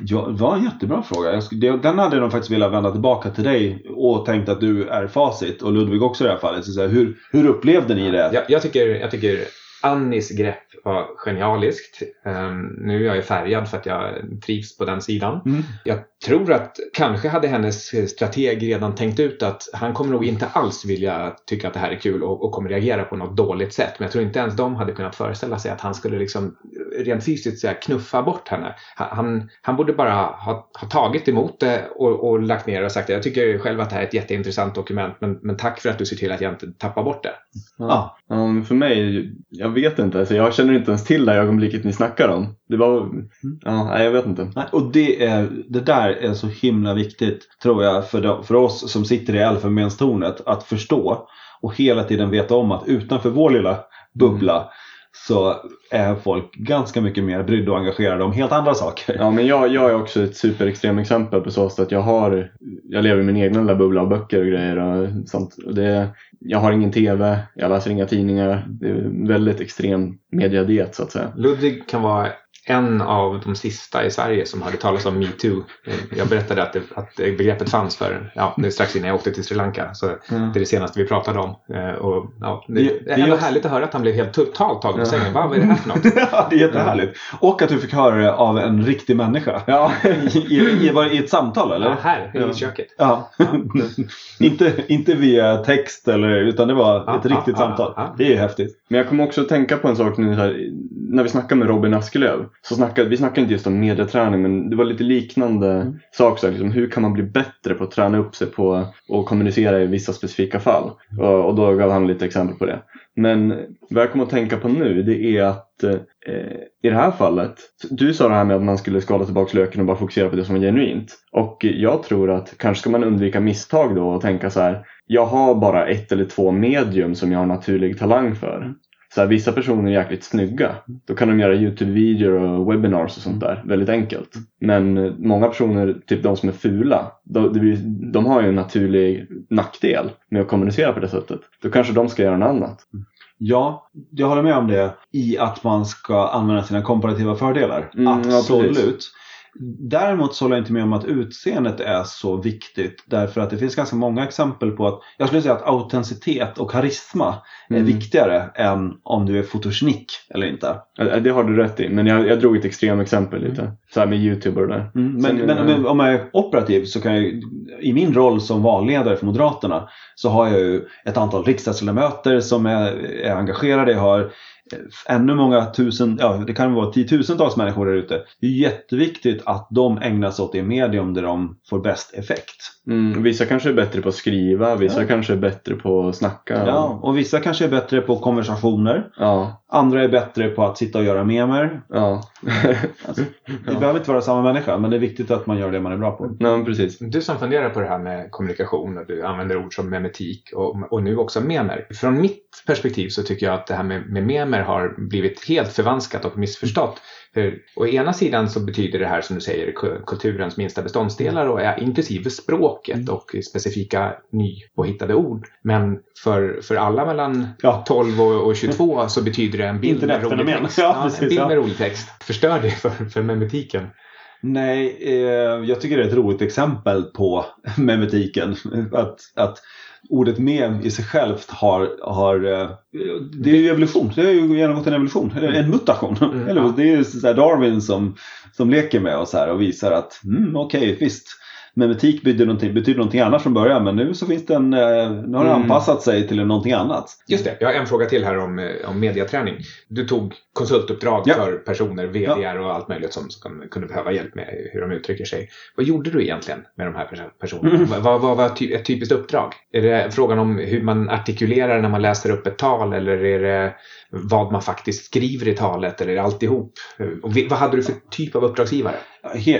Ja, det var en jättebra fråga. Jag skulle, det, den hade nog faktiskt velat vända tillbaka till dig och tänkt att du är facit och Ludvig också i det här fallet. Så, så här, hur, hur upplevde ni det? Jag, jag, tycker, jag tycker Annis grepp var genialiskt. Ehm, nu är jag ju färgad för att jag trivs på den sidan. Mm. Jag tror att kanske hade hennes strateg redan tänkt ut att han kommer nog inte alls vilja tycka att det här är kul och, och kommer reagera på något dåligt sätt. Men jag tror inte ens de hade kunnat föreställa sig att han skulle liksom rent fysiskt här, knuffa bort henne. Han, han, borde bara ha, ha tagit emot det och, och lagt ner och sagt jag tycker själv att det här är ett jätteintressant dokument men, men tack för att du ser till att jag inte tappar bort det. Ja. Ja, men för mig, jag vet inte. Alltså, jag känner inte ens till det här ögonblicket ni snackar om. Det var, ja, nej, jag vet inte. Nej, Och det, är, det där är så himla viktigt tror jag för, de, för oss som sitter i Elfenbenstornet att förstå och hela tiden veta om att utanför vår lilla bubbla så är folk ganska mycket mer brydda och engagerade om helt andra saker. Ja, men jag, jag är också ett superextrem exempel på så sätt att jag har, jag lever i min egen lilla bubbla av böcker och grejer och sånt. Och det, jag har ingen TV, jag läser inga tidningar. Det är en väldigt extrem mediadiet så att säga. Ludvig kan vara en av de sista i Sverige som hade talat om metoo. Jag berättade att, det, att begreppet fanns för ja, det är strax innan jag åkte till Sri Lanka. Så det är det senaste vi pratade om. Eh, Och, ja, det, Det- är ändå härligt att höra att han blev helt totalt tagen på sängen. Va, vad är det här för något? Ja, det är jättehärligt. Och att du fick höra det av en riktig människa. Ja, I, i, var det i ett samtal eller? Ja, här Ja. i köket. Ja. inte, inte via text eller, utan det var Ja, ett riktigt ja, samtal. ja, ja. Det är häftigt. Men jag kommer också att tänka på en sak nu här, när vi snackade med Robin Askelöv. Så snackade, vi snackade inte just om medieträning men det var lite liknande Mm. sak. Så här, liksom, hur kan man bli bättre på att träna upp sig på och kommunicera i vissa specifika fall? Och, och då gav han lite exempel på det. Men vad jag kommer att tänka på nu det är att eh, i det här fallet, du sa det här med att man skulle skala tillbaka löken och bara fokusera på det som är genuint. Och jag tror att kanske ska man undvika misstag då och tänka så här, jag har bara ett eller två medium som jag har naturlig talang för. Så här, vissa personer är jäkligt snygga. Då kan de göra Youtube-videor och webinars och sånt där. Väldigt enkelt. Men eh, många personer, typ de som är fula, de, de har ju en naturlig nackdel med att kommunicera på det sättet. Då kanske de ska göra något annat. Ja, jag håller med om det i att man ska använda sina komparativa fördelar. Mm, ja, Absolut. precis. Däremot så håller jag inte med om att utseendet är så viktigt. Därför att det finns ganska många exempel på att jag skulle säga att autenticitet och karisma är Mm. viktigare än om du är fotogenik eller inte. Det har du rätt i. Men jag, jag drog ett extrem exempel lite. Så här med Youtube och det. Mm, men, men, men om jag är operativ så kan jag i min roll som valledare för Moderaterna så har jag ju ett antal riksdagsledamöter som är, är engagerade. Jag har ännu många tusen, ja det kan vara tiotusentals människor där ute. Det är jätteviktigt att de ägnar sig åt det medium där de får bäst effekt. Mm, vissa kanske är bättre på att skriva, vissa Ja. kanske är bättre på att snacka. Ja, och vissa kanske är bättre på konversationer. ja, Andra är bättre på att sitta och göra memer. ja. Alltså, det Ja. behöver inte vara samma människa, men det är viktigt att man gör det man är bra på. Nej, men precis. Du som funderar på det här med kommunikation och du använder ord som memetik och, och nu också memer. Från mitt perspektiv så tycker jag att det här med, med memer har blivit helt förvanskat och missförstått. För å ena sidan så betyder det här som du säger ku- kulturens minsta beståndsdelar och är inklusive språket och specifika nypåhittade ord. Men för, för alla mellan Ja. 12 och, och 22 så betyder det en bild med rolig text. Ja, en precis, bild ja. med rolig text. Förstör det för, för memetiken. Nej, eh, jag tycker det är ett roligt exempel på memetiken. Att, att ordet mem i sig självt har, har eh, det är ju evolution. Det har ju genomgått en evolution, en mutation. Mm, eller. Det är ju så Darwin som, som leker med oss här och visar att mm, okej, visst. Memetik betyder någonting, betyder någonting annat från början men nu så finns det en, eh, nu har det Mm. anpassat sig till någonting annat. Just det, jag har en fråga till här om, eh, om mediaträning. Du tog konsultuppdrag Ja. för personer, VDR och allt möjligt som, som kunde behöva hjälp med hur de uttrycker sig. Vad gjorde du egentligen med de här perso- personerna? Mm. Vad, var ett typiskt uppdrag? Är det frågan om hur man artikulerar när man läser upp ett tal eller är det vad man faktiskt skriver i talet eller alltihop? Och vad hade du för typ av uppdragsgivare?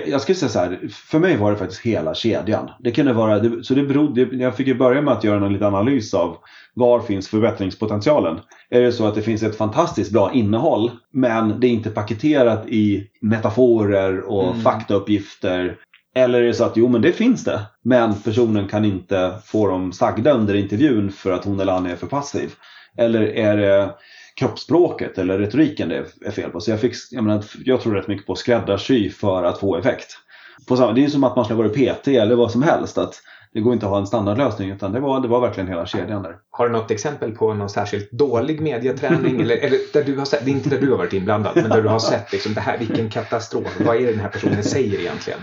Jag skulle säga så här, för mig var det faktiskt hela kedjan. Det kunde vara, så det berodde, jag fick ju börja med att göra en liten analys av var finns förbättringspotentialen. Är det så att det finns ett fantastiskt bra innehåll men det är inte paketerat i metaforer och Mm. faktauppgifter. Eller är det så att jo men det finns det men personen kan inte få dem sagda under intervjun för att hon eller han är för passiv. Eller är det kroppsspråket eller retoriken det är fel på. Så jag, fick, jag, menar, jag tror rätt mycket på skräddarsy för att få effekt. På samma, det är som att man skulle vara PT eller vad som helst. Att det går inte att ha en standardlösning utan det var, det var verkligen hela kedjan där. Har du något exempel på någon särskilt dålig mediaträning? eller, eller där du har sett, det är inte där du har varit inblandad, men där du har sett liksom, det här, vilken katastrof. Vad är det den här personen säger egentligen?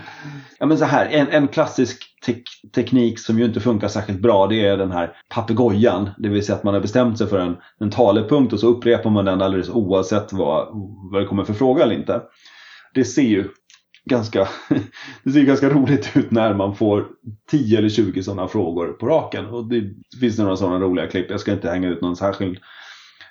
Ja, men så här, en, en klassisk tek- teknik som ju inte funkar särskilt bra det är den här papegojan. Det vill säga att man har bestämt sig för en, en talepunkt och så upprepar man den alldeles oavsett vad, vad det kommer för fråga eller inte. Det ser ju ganska, det ser ganska roligt ut när man får 10 eller 20 sådana frågor på raken. Och det finns några sådana roliga klipp. Jag ska inte hänga ut någon särskild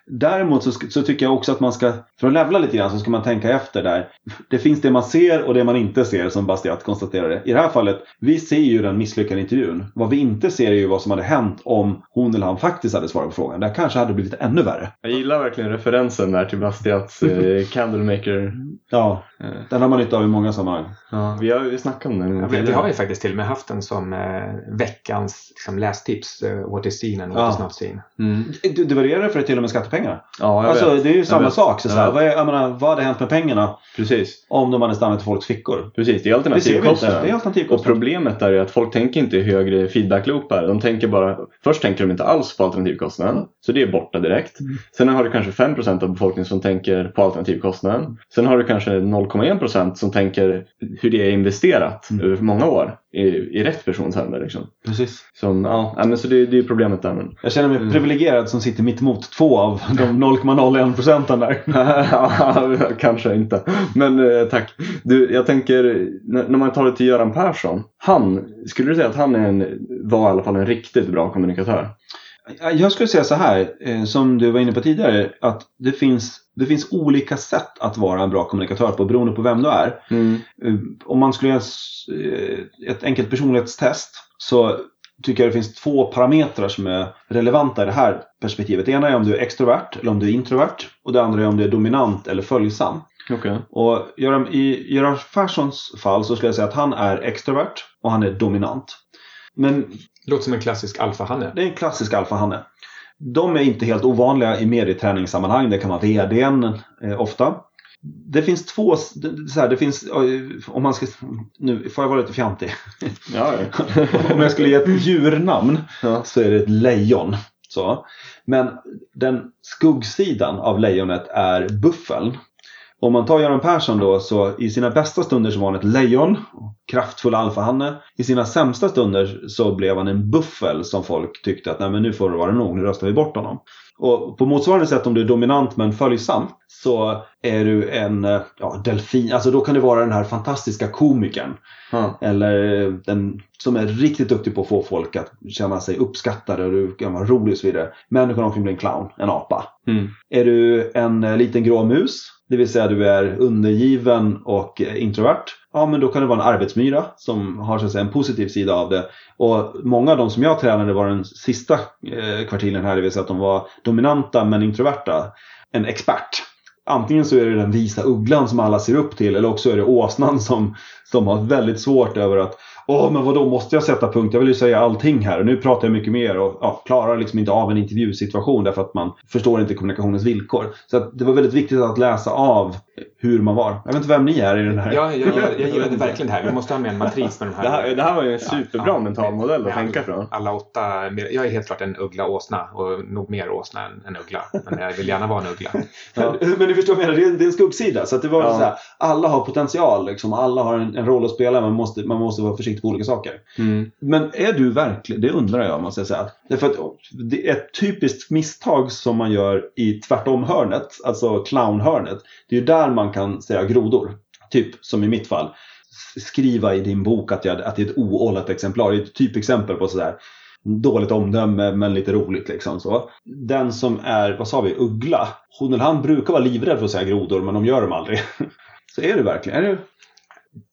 Däremot så, så tycker jag också att man ska, för att levla lite grann så ska man tänka efter där. Det finns det man ser och det man inte ser som Bastiat konstaterade. I det här fallet, vi ser ju den misslyckade intervjun. Vad vi inte ser är ju vad som hade hänt om hon eller han faktiskt hade svarat på frågan. Det här kanske hade blivit ännu värre. Jag gillar verkligen referensen där till Bastiats eh, Candlemaker. Ja, den har man nytta av i många sammanhang. ja, vi har ju snackat om den en Ja, vi, har ju faktiskt till och med haft den som eh, veckans liksom, lästips. Eh, what is seen and what Ja. is not seen. Mm. Du, du värderar för det till och med skattepengar. Ja, jag Alltså vet. det är ju samma vet. sak. Så, Jag så här, vad, är, jag menar, vad hade hänt med pengarna Precis. om de hade stannat i folks fickor? Precis, det är alternativkostnaden. Och alternativkostnad. problemet där är att folk tänker inte i högre feedbackloopar. De tänker bara, först tänker de inte alls på alternativkostnaden. Så det är borta direkt. Mm. Sen har du kanske 5% av befolkningen som tänker på alternativkostnaden. Sen har du kanske 0,1% som tänker hur det är investerat Mm. över många år i, i rätt persons händer. Liksom. Precis. Som, ja, men så det, det är problemet där. Men. Jag känner mig Mm. privilegierad som sitter mitt emot två av de 0,01 procenten där. Kanske inte. Men eh, tack. Du, jag tänker, när, när man tar det till Göran Persson. Han, skulle du säga att han är en, var i alla fall en riktigt bra kommunikatör? Jag skulle säga så här, eh, som du var inne på tidigare, att det finns, det finns olika sätt att vara en bra kommunikatör på beroende på vem du är. Mm. Eh, Om man skulle göra eh, ett enkelt personlighetstest så tycker jag det finns två parametrar som är relevanta i det här perspektivet. Det ena är om du är extrovert eller om du är introvert och det andra är om du är dominant eller följsam. Okej. Och Göran, i Göran Perssons fall så skulle jag säga att han är extrovert och han är dominant. Men Låter som en klassisk alfahanne. det är en klassisk alfahanne. De är inte helt ovanliga i medieträningssammanhang. Det kan vara VDn eh, ofta. Det finns två, så här, det finns, om man ska, nu får jag vara lite fjantig. Ja, ja. om jag skulle ge ett djurnamn ja. så är det ett lejon. Så. Men den skuggsidan av lejonet är buffeln. Om man tar Göran Persson då så i sina bästa stunder så var han ett lejon, kraftfull alfahanne. I sina sämsta stunder så blev han en buffel som folk tyckte att Nej, men nu får det vara nog, nu röstar vi bort honom. Och på motsvarande sätt om du är dominant men följsam så är du en eh, ja, delfin. Alltså då kan du vara den här fantastiska komikern. Ja. Eller den som är riktigt duktig på att få folk att känna sig uppskattade och du kan vara rolig och så vidare. Men du kan också bli en clown, en apa. Mm. Är du en eh, liten grå mus, det vill säga du är undergiven och eh, introvert, ja men då kan det vara en arbetsmyra som har så att säga, en positiv sida av det. Och många av de som jag tränade var den sista eh, kvartilen här, det vill säga att de var dominanta men introverta. En expert. Antingen så är det den visa ugglan som alla ser upp till eller också är det åsnan som, som har väldigt svårt över att Åh, men vad då måste jag sätta punkt? Jag vill ju säga allting här och nu pratar jag mycket mer och ja, klarar liksom inte av en intervjusituation därför att man förstår inte kommunikationens villkor. Så att det var väldigt viktigt att läsa av hur man var. Jag vet inte vem ni är i den här. Ja, jag, jag, jag gillade verkligen det här. Vi måste ha med en matris med de här. Det, här, det här var ju en superbra Ja, ja. mental modell att tänka alla- från. Alla åtta. Jag är helt klart en uggla-åsna och nog mer åsna än en uggla. Men jag vill gärna vara en uggla. Ja. Men du förstår vad jag menar, det är, det är en skuggsida. Så att det var Ja. så här, alla har potential, liksom. alla har en, en roll att spela. Man måste, man måste vara försiktig på olika saker. Mm. Men är du verkligen, det undrar jag måste jag säga. Därför att det är ett typiskt misstag som man gör i tvärtom-hörnet, alltså clown-hörnet. Det är ju där man kan säga grodor. Typ som i mitt fall. Skriva i din bok att, jag, att det är ett oållat exemplar. Det är ett typexempel på sådär dåligt omdöme men lite roligt liksom så. Den som är, vad sa vi, uggla. Hon eller han brukar vara livrädd för att säga grodor men de gör dem aldrig. Så är du verkligen? Är du?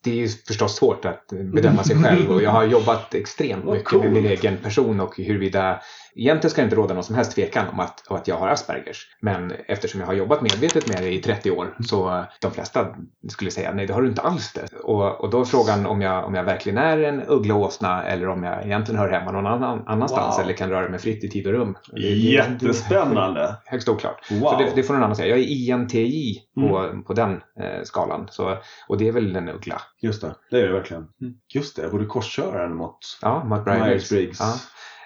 Det är ju förstås svårt att bedöma sig själv och jag har jobbat extremt mycket med min egen person och huruvida Egentligen ska det inte råda någon som helst tvekan om att, om att jag har Aspergers. Men eftersom jag har jobbat medvetet med det i 30 år så de flesta skulle säga nej det har du inte alls det. Och, och då är frågan om jag, om jag verkligen är en uggla åsna eller om jag egentligen hör hemma någon annan, annanstans Wow. eller kan röra mig fritt i tid och rum. Det- Jättespännande! Högst oklart. Wow. Så det, det får någon annan säga. Jag är INTJ på, på den eh, skalan. Så, och det är väl en uggla. Just det, det är det verkligen. Just det, jag borde korsköra den mot Ja. Myers-Briggs. Ja.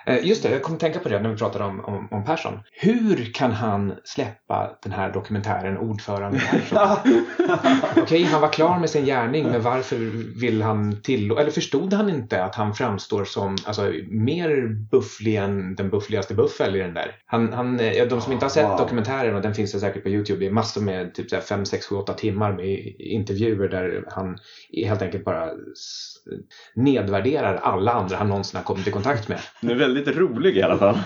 Eh, Just det, jag kom att tänka på det när vi pratade om, om, om Persson. Hur kan han släppa den här dokumentären Ordförande Persson? Okej, han var klar med sin gärning, men varför vill han till... Eller förstod han inte att han framstår som alltså, mer bufflig än den buffligaste buffel i den där? Han, han, eh, de som inte har sett Wow. dokumentären, och den finns säkert på YouTube, det är massor med typ 5, 6, 7, 8 timmar med intervjuer där han helt enkelt bara nedvärderar alla andra han någonsin har kommit i kontakt med. Väldigt rolig i alla fall.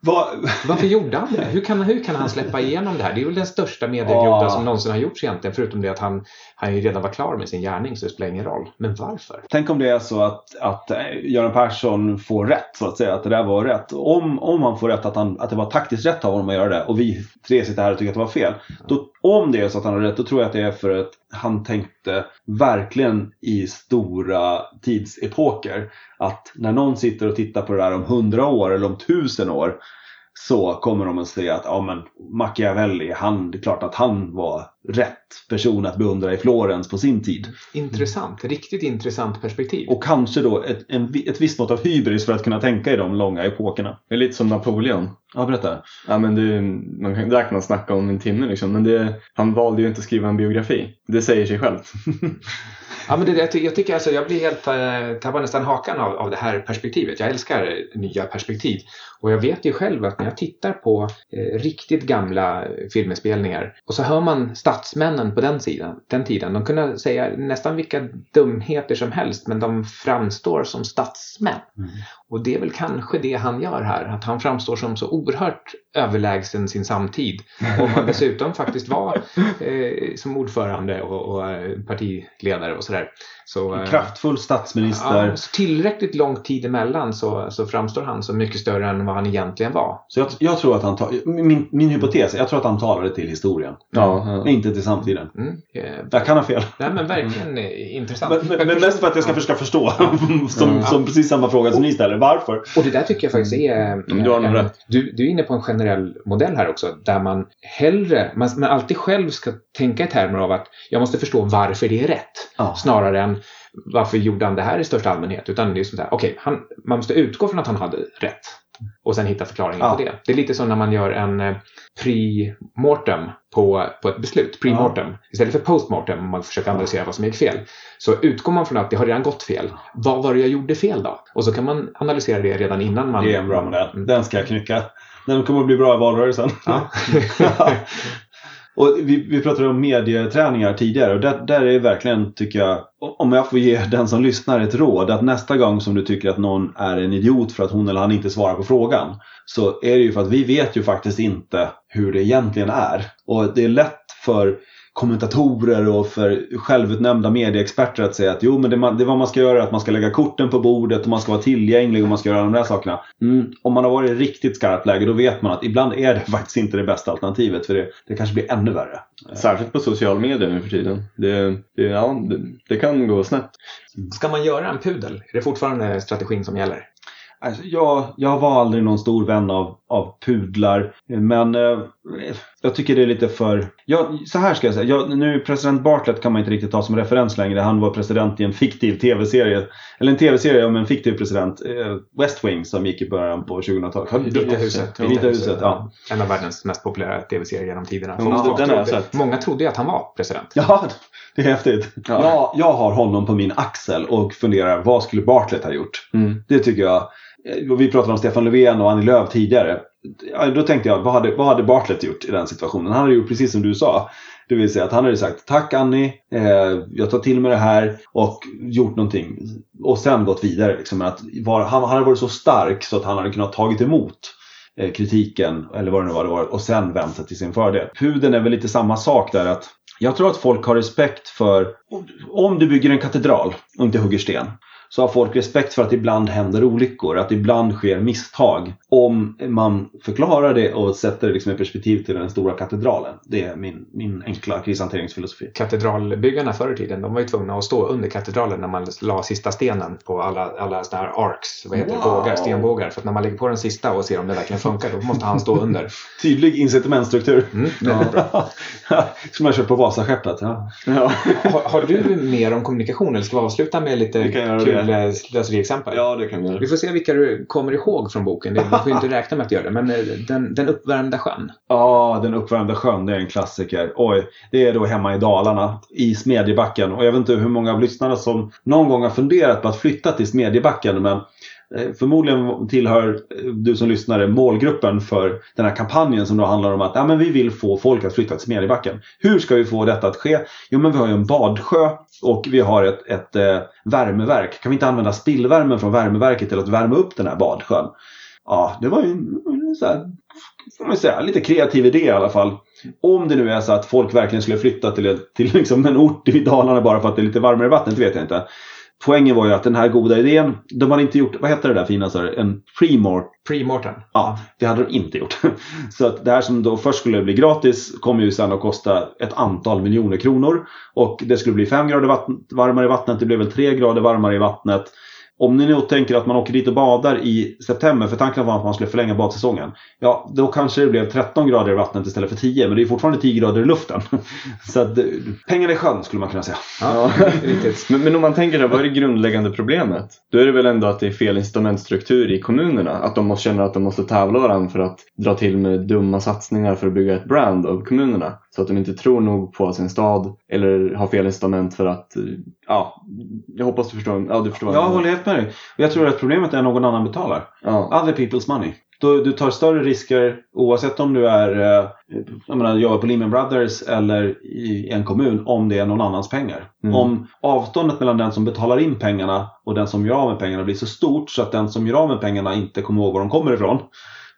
Vad, Varför gjorde han det? Hur kan, hur kan han släppa igenom det här? Det är väl den största mediegroda Ja. som någonsin har gjorts egentligen. Förutom det att han, han ju redan var klar med sin gärning så det spelar ingen roll. Men varför? tänk om det är så att, att eh, Göran Persson får rätt, så att säga. Att det där var rätt. Om, om han får rätt, att, han, att det var taktiskt rätt av honom att göra det och vi tre sitter här och tycker att det var fel. Då, om det är så att han har rätt, då tror jag att det är för att han tänkte verkligen i stora tidsepoker. Att när någon sitter och tittar på det där om hundra år eller om tusen år så kommer de att säga att ja, men Machiavelli, han, det är klart att han var rätt person att beundra i Florens på sin tid. Intressant. Riktigt intressant perspektiv. Och kanske då ett, en, ett visst mått av hybris för att kunna tänka i de långa epokerna. Det är lite som Napoleon. Ja, berätta. Ja, men det, man kan, där kan man snacka om en timme liksom. Men det, han valde ju inte att skriva en biografi. Det säger sig självt. Ja, men det, jag, jag tycker alltså, jag blir helt, eh, tappar nästan hakan av, av det här perspektivet. Jag älskar nya perspektiv. Och jag vet ju själv att när jag tittar på eh, riktigt gamla filminspelningar och så hör man statsmännen på den, sidan, den tiden. De kunde säga nästan vilka dumheter som helst men de framstår som statsmän. Mm. Och det är väl kanske det han gör här, att han framstår som så oerhört överlägsen sin samtid. Och han dessutom faktiskt var eh, som ordförande och, och eh, partiledare och sådär. Så, eh, Kraftfull statsminister. Ja, så tillräckligt lång tid emellan så, så framstår han som mycket större än vad han egentligen var. Så jag, jag tror att han tar, min, min hypotes, jag tror att han talade till historien. Ja, ja. Inte till samtiden. Mm. Eh, Jag kan ha fel. nej men verkligen eh, intressant. Men, men, men mest för att jag ska försöka förstå. som, Mm. som precis samma fråga som ni ställer. Varför? Och det där tycker jag faktiskt är... eh, Men du har en- rätt. Du, du är inne på en generell modell här också, där man hellre, man, man alltid själv ska tänka i termer av att jag måste förstå varför det är rätt, Ja. snarare än varför gjorde han det här i största allmänhet. Utan det är sånt där, okej, han- man måste utgå från att han hade rätt och sen hitta förklaringen Ja. på det. Det är lite som när man gör en eh, pre-mortem på, på ett beslut, pre-mortem, istället för post-mortem, om man försöker analysera vad som gick fel. Så utgår man från att det har redan gått fel. Vad var det jag gjorde fel då? Och så kan man analysera det redan innan man... Det är en bra modell. Den ska jag knycka. Den kommer att bli bra i valrörelsen. Ja. och vi, vi pratade om medieträningar tidigare och där, där är det verkligen, tycker jag, om jag får ge den som lyssnar ett råd, att nästa gång som du tycker att någon är en idiot för att hon eller han inte svarar på frågan, så är det ju för att vi vet ju faktiskt inte hur det egentligen är. Och det är lätt för kommentatorer och för självutnämnda medieexperter att säga att jo men det, man, det vad man ska göra är att man ska lägga korten på bordet och man ska vara tillgänglig och man ska göra de där sakerna. Mm, om man har varit i riktigt skarpt läge då vet man att ibland är det faktiskt inte det bästa alternativet för det, det kanske blir ännu värre. Särskilt på social media nu för tiden. Det, det, ja, det, det kan gå snett. Ska man göra en pudel? Är det fortfarande strategin som gäller? Alltså, jag, jag var aldrig någon stor vän av, av pudlar. Men eh, jag tycker det är lite för... Ja, så här ska jag säga. Jag, nu President Bartlett kan man inte riktigt ta som referens längre. Han var president i en fiktiv tv-serie. Eller en tv-serie om en fiktiv president. Eh, West Wing som gick i början på 2000-talet. Vita huset. Vita huset, ja. En av världens mest populära tv-serier genom tiderna. Ja, Många, den trodde, sett. många trodde ju att han var president. Ja, det är häftigt. Ja. Jag, jag har honom på min axel och funderar vad skulle Bartlett ha gjort? Mm. Det tycker jag. Vi pratade om Stefan Löfven och Annie Lööf tidigare. Då tänkte jag, vad hade, vad hade Bartlett gjort i den situationen? Han hade gjort precis som du sa. Det vill säga att han hade sagt tack Annie, eh, jag tar till mig det här och gjort någonting. Och sen gått vidare. Liksom, att var, han, han hade varit så stark så att han hade kunnat tagit emot eh, kritiken eller vad det nu var, det var och sen vänt sig till sin fördel. Pudeln är väl lite samma sak där att jag tror att folk har respekt för, om du bygger en katedral och inte hugger sten, så har folk respekt för att ibland händer olyckor, att ibland sker misstag. Om man förklarar det och sätter det liksom i perspektiv till den stora katedralen. Det är min, min enkla krishanteringsfilosofi. Katedralbyggarna förr i tiden, de var ju tvungna att stå under katedralen när man la sista stenen på alla, alla såna här arcs, vad heter Wow. bågar, stenbågar. För att när man lägger på den sista och ser om det verkligen funkar, då måste han stå under. Tydlig incitamentstruktur. Mm, bra. Som jag kört på Vasaskeppet. Ja. Ja. Har, har du mer om kommunikation eller ska vi avsluta med lite kul slöseriexempel? ja, det kan vi göra. Vi får se vilka du kommer ihåg från boken. Det, vi får ju inte räkna med att göra det. Men eh, den, den uppvärmda sjön. Ja, Den uppvärmda sjön, det är en klassiker. Oj, det är då hemma i Dalarna, i Smedjebacken. Och jag vet inte hur många av lyssnarna som någon gång har funderat på att flytta till Smedjebacken. Men eh, Eh, förmodligen tillhör eh, du som lyssnar målgruppen för den här kampanjen som då handlar om att ja, men vi vill få folk att flytta till Smedjebacken. Hur ska vi få detta att ske? Jo, men vi har ju en badsjö och vi har ett, ett eh, värmeverk. Kan vi inte använda spillvärmen från värmeverket till att värma upp den här badsjön? Ja, det var ju en så här, får man säga, lite kreativ idé i alla fall. Om det nu är så att folk verkligen skulle flytta till, till liksom en ort i Dalarna bara för att det är lite varmare vatten, det vet jag inte. Poängen var ju att den här goda idén, de hade inte gjort, vad heter det där fina så här, en pre-mort Pre-mortem. Ja, det hade de inte gjort. Så att det här som då först skulle bli gratis kommer ju sen att kosta ett antal miljoner kronor. Och det skulle bli 5 grader vatten, varmare i vattnet, det blev väl 3 grader varmare i vattnet. Om ni nu tänker att man åker dit och badar i september, för tanken var att man skulle förlänga badsäsongen. Ja, då kanske det blev 13 grader i vattnet istället för 10, men det är fortfarande 10 grader i luften. Så att eh, pengar pengarna i sjön skulle man kunna säga. Ja, riktigt. Men, men om man tänker då, vad är det grundläggande problemet? Då är det väl ändå att det är fel incitamentstruktur i kommunerna. Att de måste känna att de måste tävla varandra för att dra till med dumma satsningar för att bygga ett brand av kommunerna. Så att de inte tror nog på sin stad eller har fel incitament för att, eh, ja, jag hoppas du förstår. Ja, du förstår. Jag håller helt med dig. Och jag tror att problemet är att någon annan betalar. Ja. Other people's money. Du, du tar större risker oavsett om du är, eh, jag menar, jobbar på Lehman Brothers eller i en kommun om det är någon annans pengar. Mm. Om avståndet mellan den som betalar in pengarna och den som gör av med pengarna blir så stort så att den som gör av med pengarna inte kommer ihåg var de kommer ifrån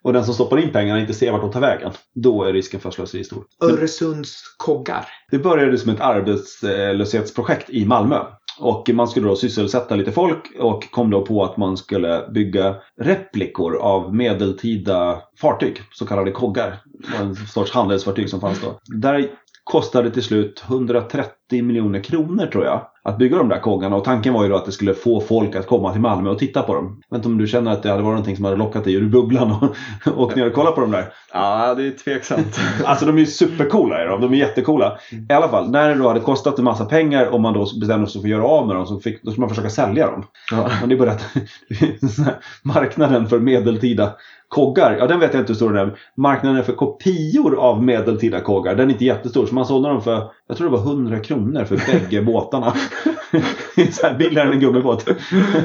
och den som stoppar in pengarna inte ser vart de tar vägen. Då är risken för slöseri stor. Öresunds koggar. Det började som ett arbetslöshetsprojekt i Malmö. Och man skulle då sysselsätta lite folk och kom då på att man skulle bygga replikor av medeltida fartyg, så kallade koggar. En sorts handelsfartyg som fanns då. Där kostade till slut 130 miljoner kronor tror jag att bygga de där koggarna och tanken var ju då att det skulle få folk att komma till Malmö och titta på dem. Jag vet inte om du känner att det hade varit någonting som hade lockat dig ur bubblan och åkt ner och kollat på dem där? ja, det är tveksamt. Alltså de är ju supercoola är de. De är jättecoola. I alla fall, när det då hade kostat en massa pengar och man då bestämde sig för att göra av med dem så fick, då skulle man försöka sälja dem. Ja. Men det är bara att marknaden för medeltida koggar, ja den vet jag inte hur stor den är. Marknaden för kopior av medeltida koggar, den är inte jättestor. Så man sålde dem för, jag tror det var 100 kronor för bägge båtarna. så här billigare än en gummibåt.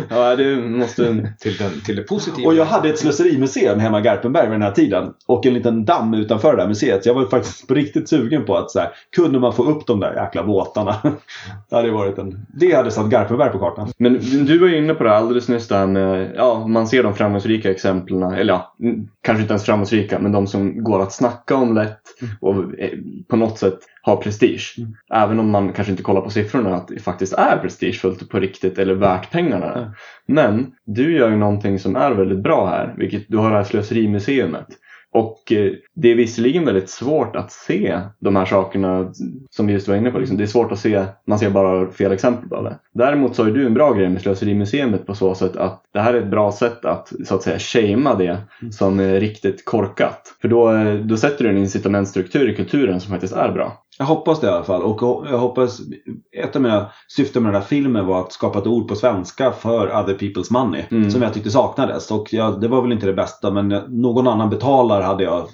ja, det måste... Till, den, till det positiva. Och jag hade ett slöserimuseum hemma i Garpenberg vid den här tiden. Och en liten damm utanför det där museet. Jag var faktiskt på riktigt sugen på att så här, kunde man få upp de där jäkla båtarna. det hade varit en... Det hade satt Garpenberg på kartan. Men du var ju inne på det alldeles där med, ja, man ser de framgångsrika exemplen, eller ja, kanske inte ens framgångsrika, men de som går att snacka om lätt och eh, på något sätt har prestige. Mm. Även om man kanske inte kollar på siffrorna att det faktiskt är prestigefullt på riktigt eller värt pengarna. Mm. Men du gör ju någonting som är väldigt bra här, vilket du har det här slöserimuseet. Och eh, det är visserligen väldigt svårt att se de här sakerna som vi just var inne på. Liksom. Det är svårt att se, man ser bara fel exempel på det. Däremot så har du en bra grej med Slöserimuseet på så sätt att det här är ett bra sätt att så att säga shamea det som är riktigt korkat. För då, eh, då sätter du en incitamentstruktur i kulturen som faktiskt är bra. Jag hoppas det i alla fall. Och jag hoppas, ett av mina syften med den här filmen var att skapa ett ord på svenska för other people's money. Mm. Som jag tyckte saknades. Och jag, det var väl inte det bästa men någon annan betalar hade jag.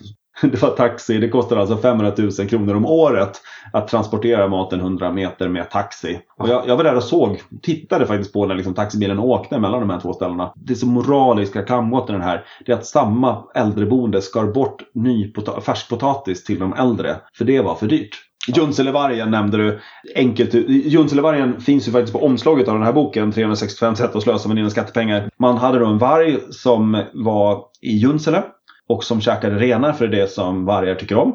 Det var taxi, det kostar alltså 500 000 kronor om året att transportera maten 100 meter med taxi. Och jag, jag var där och såg, tittade faktiskt på när liksom taxibilen åkte mellan de här två ställena. Det som moraliska kamgåten den här, det är att samma äldreboende skar bort ny färskpotatis till de äldre. För det var för dyrt. Junselevargen nämnde du. Enkelt. Junselevargen finns ju faktiskt på omslaget av den här boken. 365 sätt att slösa med dina skattepengar. Man hade då en varg som var i Junsele. Och som käkade renar för det som vargar tycker om.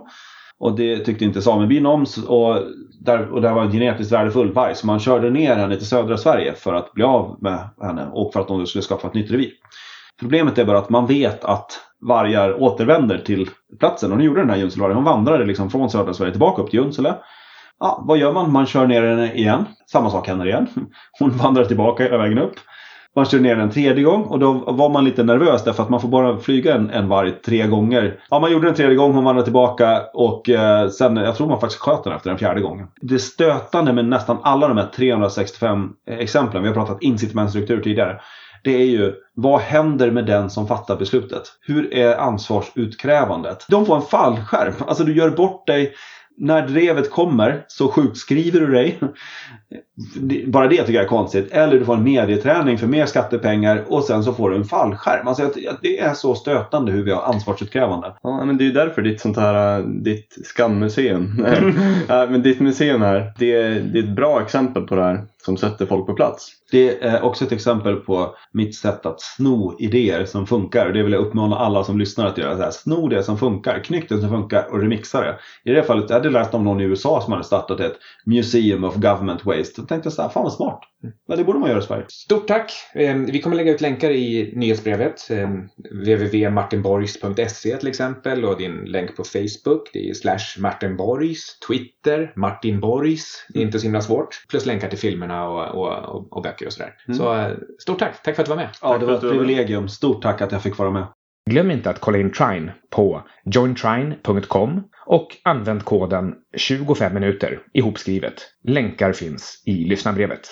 Och det tyckte inte samebyn om. Och där, och där var en genetiskt värdefull varg. Så man körde ner henne till södra Sverige för att bli av med henne. Och för att de skulle skapa ett nytt revir. Problemet är bara att man vet att vargar återvänder till platsen. Och nu gjorde den här Junselevargen. Hon vandrade liksom från södra Sverige tillbaka upp till Junsele. Ja, vad gör man? Man kör ner henne igen. Samma sak händer igen. Hon vandrar tillbaka hela vägen upp. Man kör ner den en tredje gång och då var man lite nervös därför att man får bara flyga en, en varg tre gånger. Ja, man gjorde den tredje gång, hon vandrade tillbaka och eh, sen, jag tror man faktiskt sköt den efter den fjärde gången. Det stötande med nästan alla de här 365 eh, exemplen, vi har pratat incitamentstruktur tidigare, det är ju vad händer med den som fattar beslutet? Hur är ansvarsutkrävandet? De får en fallskärm. Alltså du gör bort dig. När drevet kommer så sjukskriver du dig. Bara det tycker jag är konstigt. Eller du får en medieträning för mer skattepengar och sen så får du en fallskärm. Alltså det är så stötande hur vi har ansvarsutkrävande. Ja, men det är ju därför ditt sånt här, ditt skammuseum. men ditt museum här, det är, det är ett bra exempel på det här som sätter folk på plats. Det är också ett exempel på mitt sätt att sno idéer som funkar. Det vill jag uppmana alla som lyssnar att göra. Så här, sno det som funkar, knyck det som funkar och remixa det. I det fallet, jag hade läst om någon i USA som hade startat ett Museum of Government Waste. Då tänkte jag så här, fan vad smart. Ja, det borde man göra i Sverige. Stort tack! Ehm, vi kommer lägga ut länkar i nyhetsbrevet. Ehm, www.martinborgs.se till exempel och din länk på Facebook. Det är slash martinborgs, Twitter, martinborgs. Det är inte så himla svårt. Plus länkar till filmerna och, och, och, böcker och sådär. Mm. Så eh, stort tack! Tack för att du var med! Ja, det var ett privilegium. Stort tack att jag fick vara med. Glöm inte att kolla in Trine på jointrine.com och använd koden 25 minuter ihopskrivet. Länkar finns i lyssnarbrevet.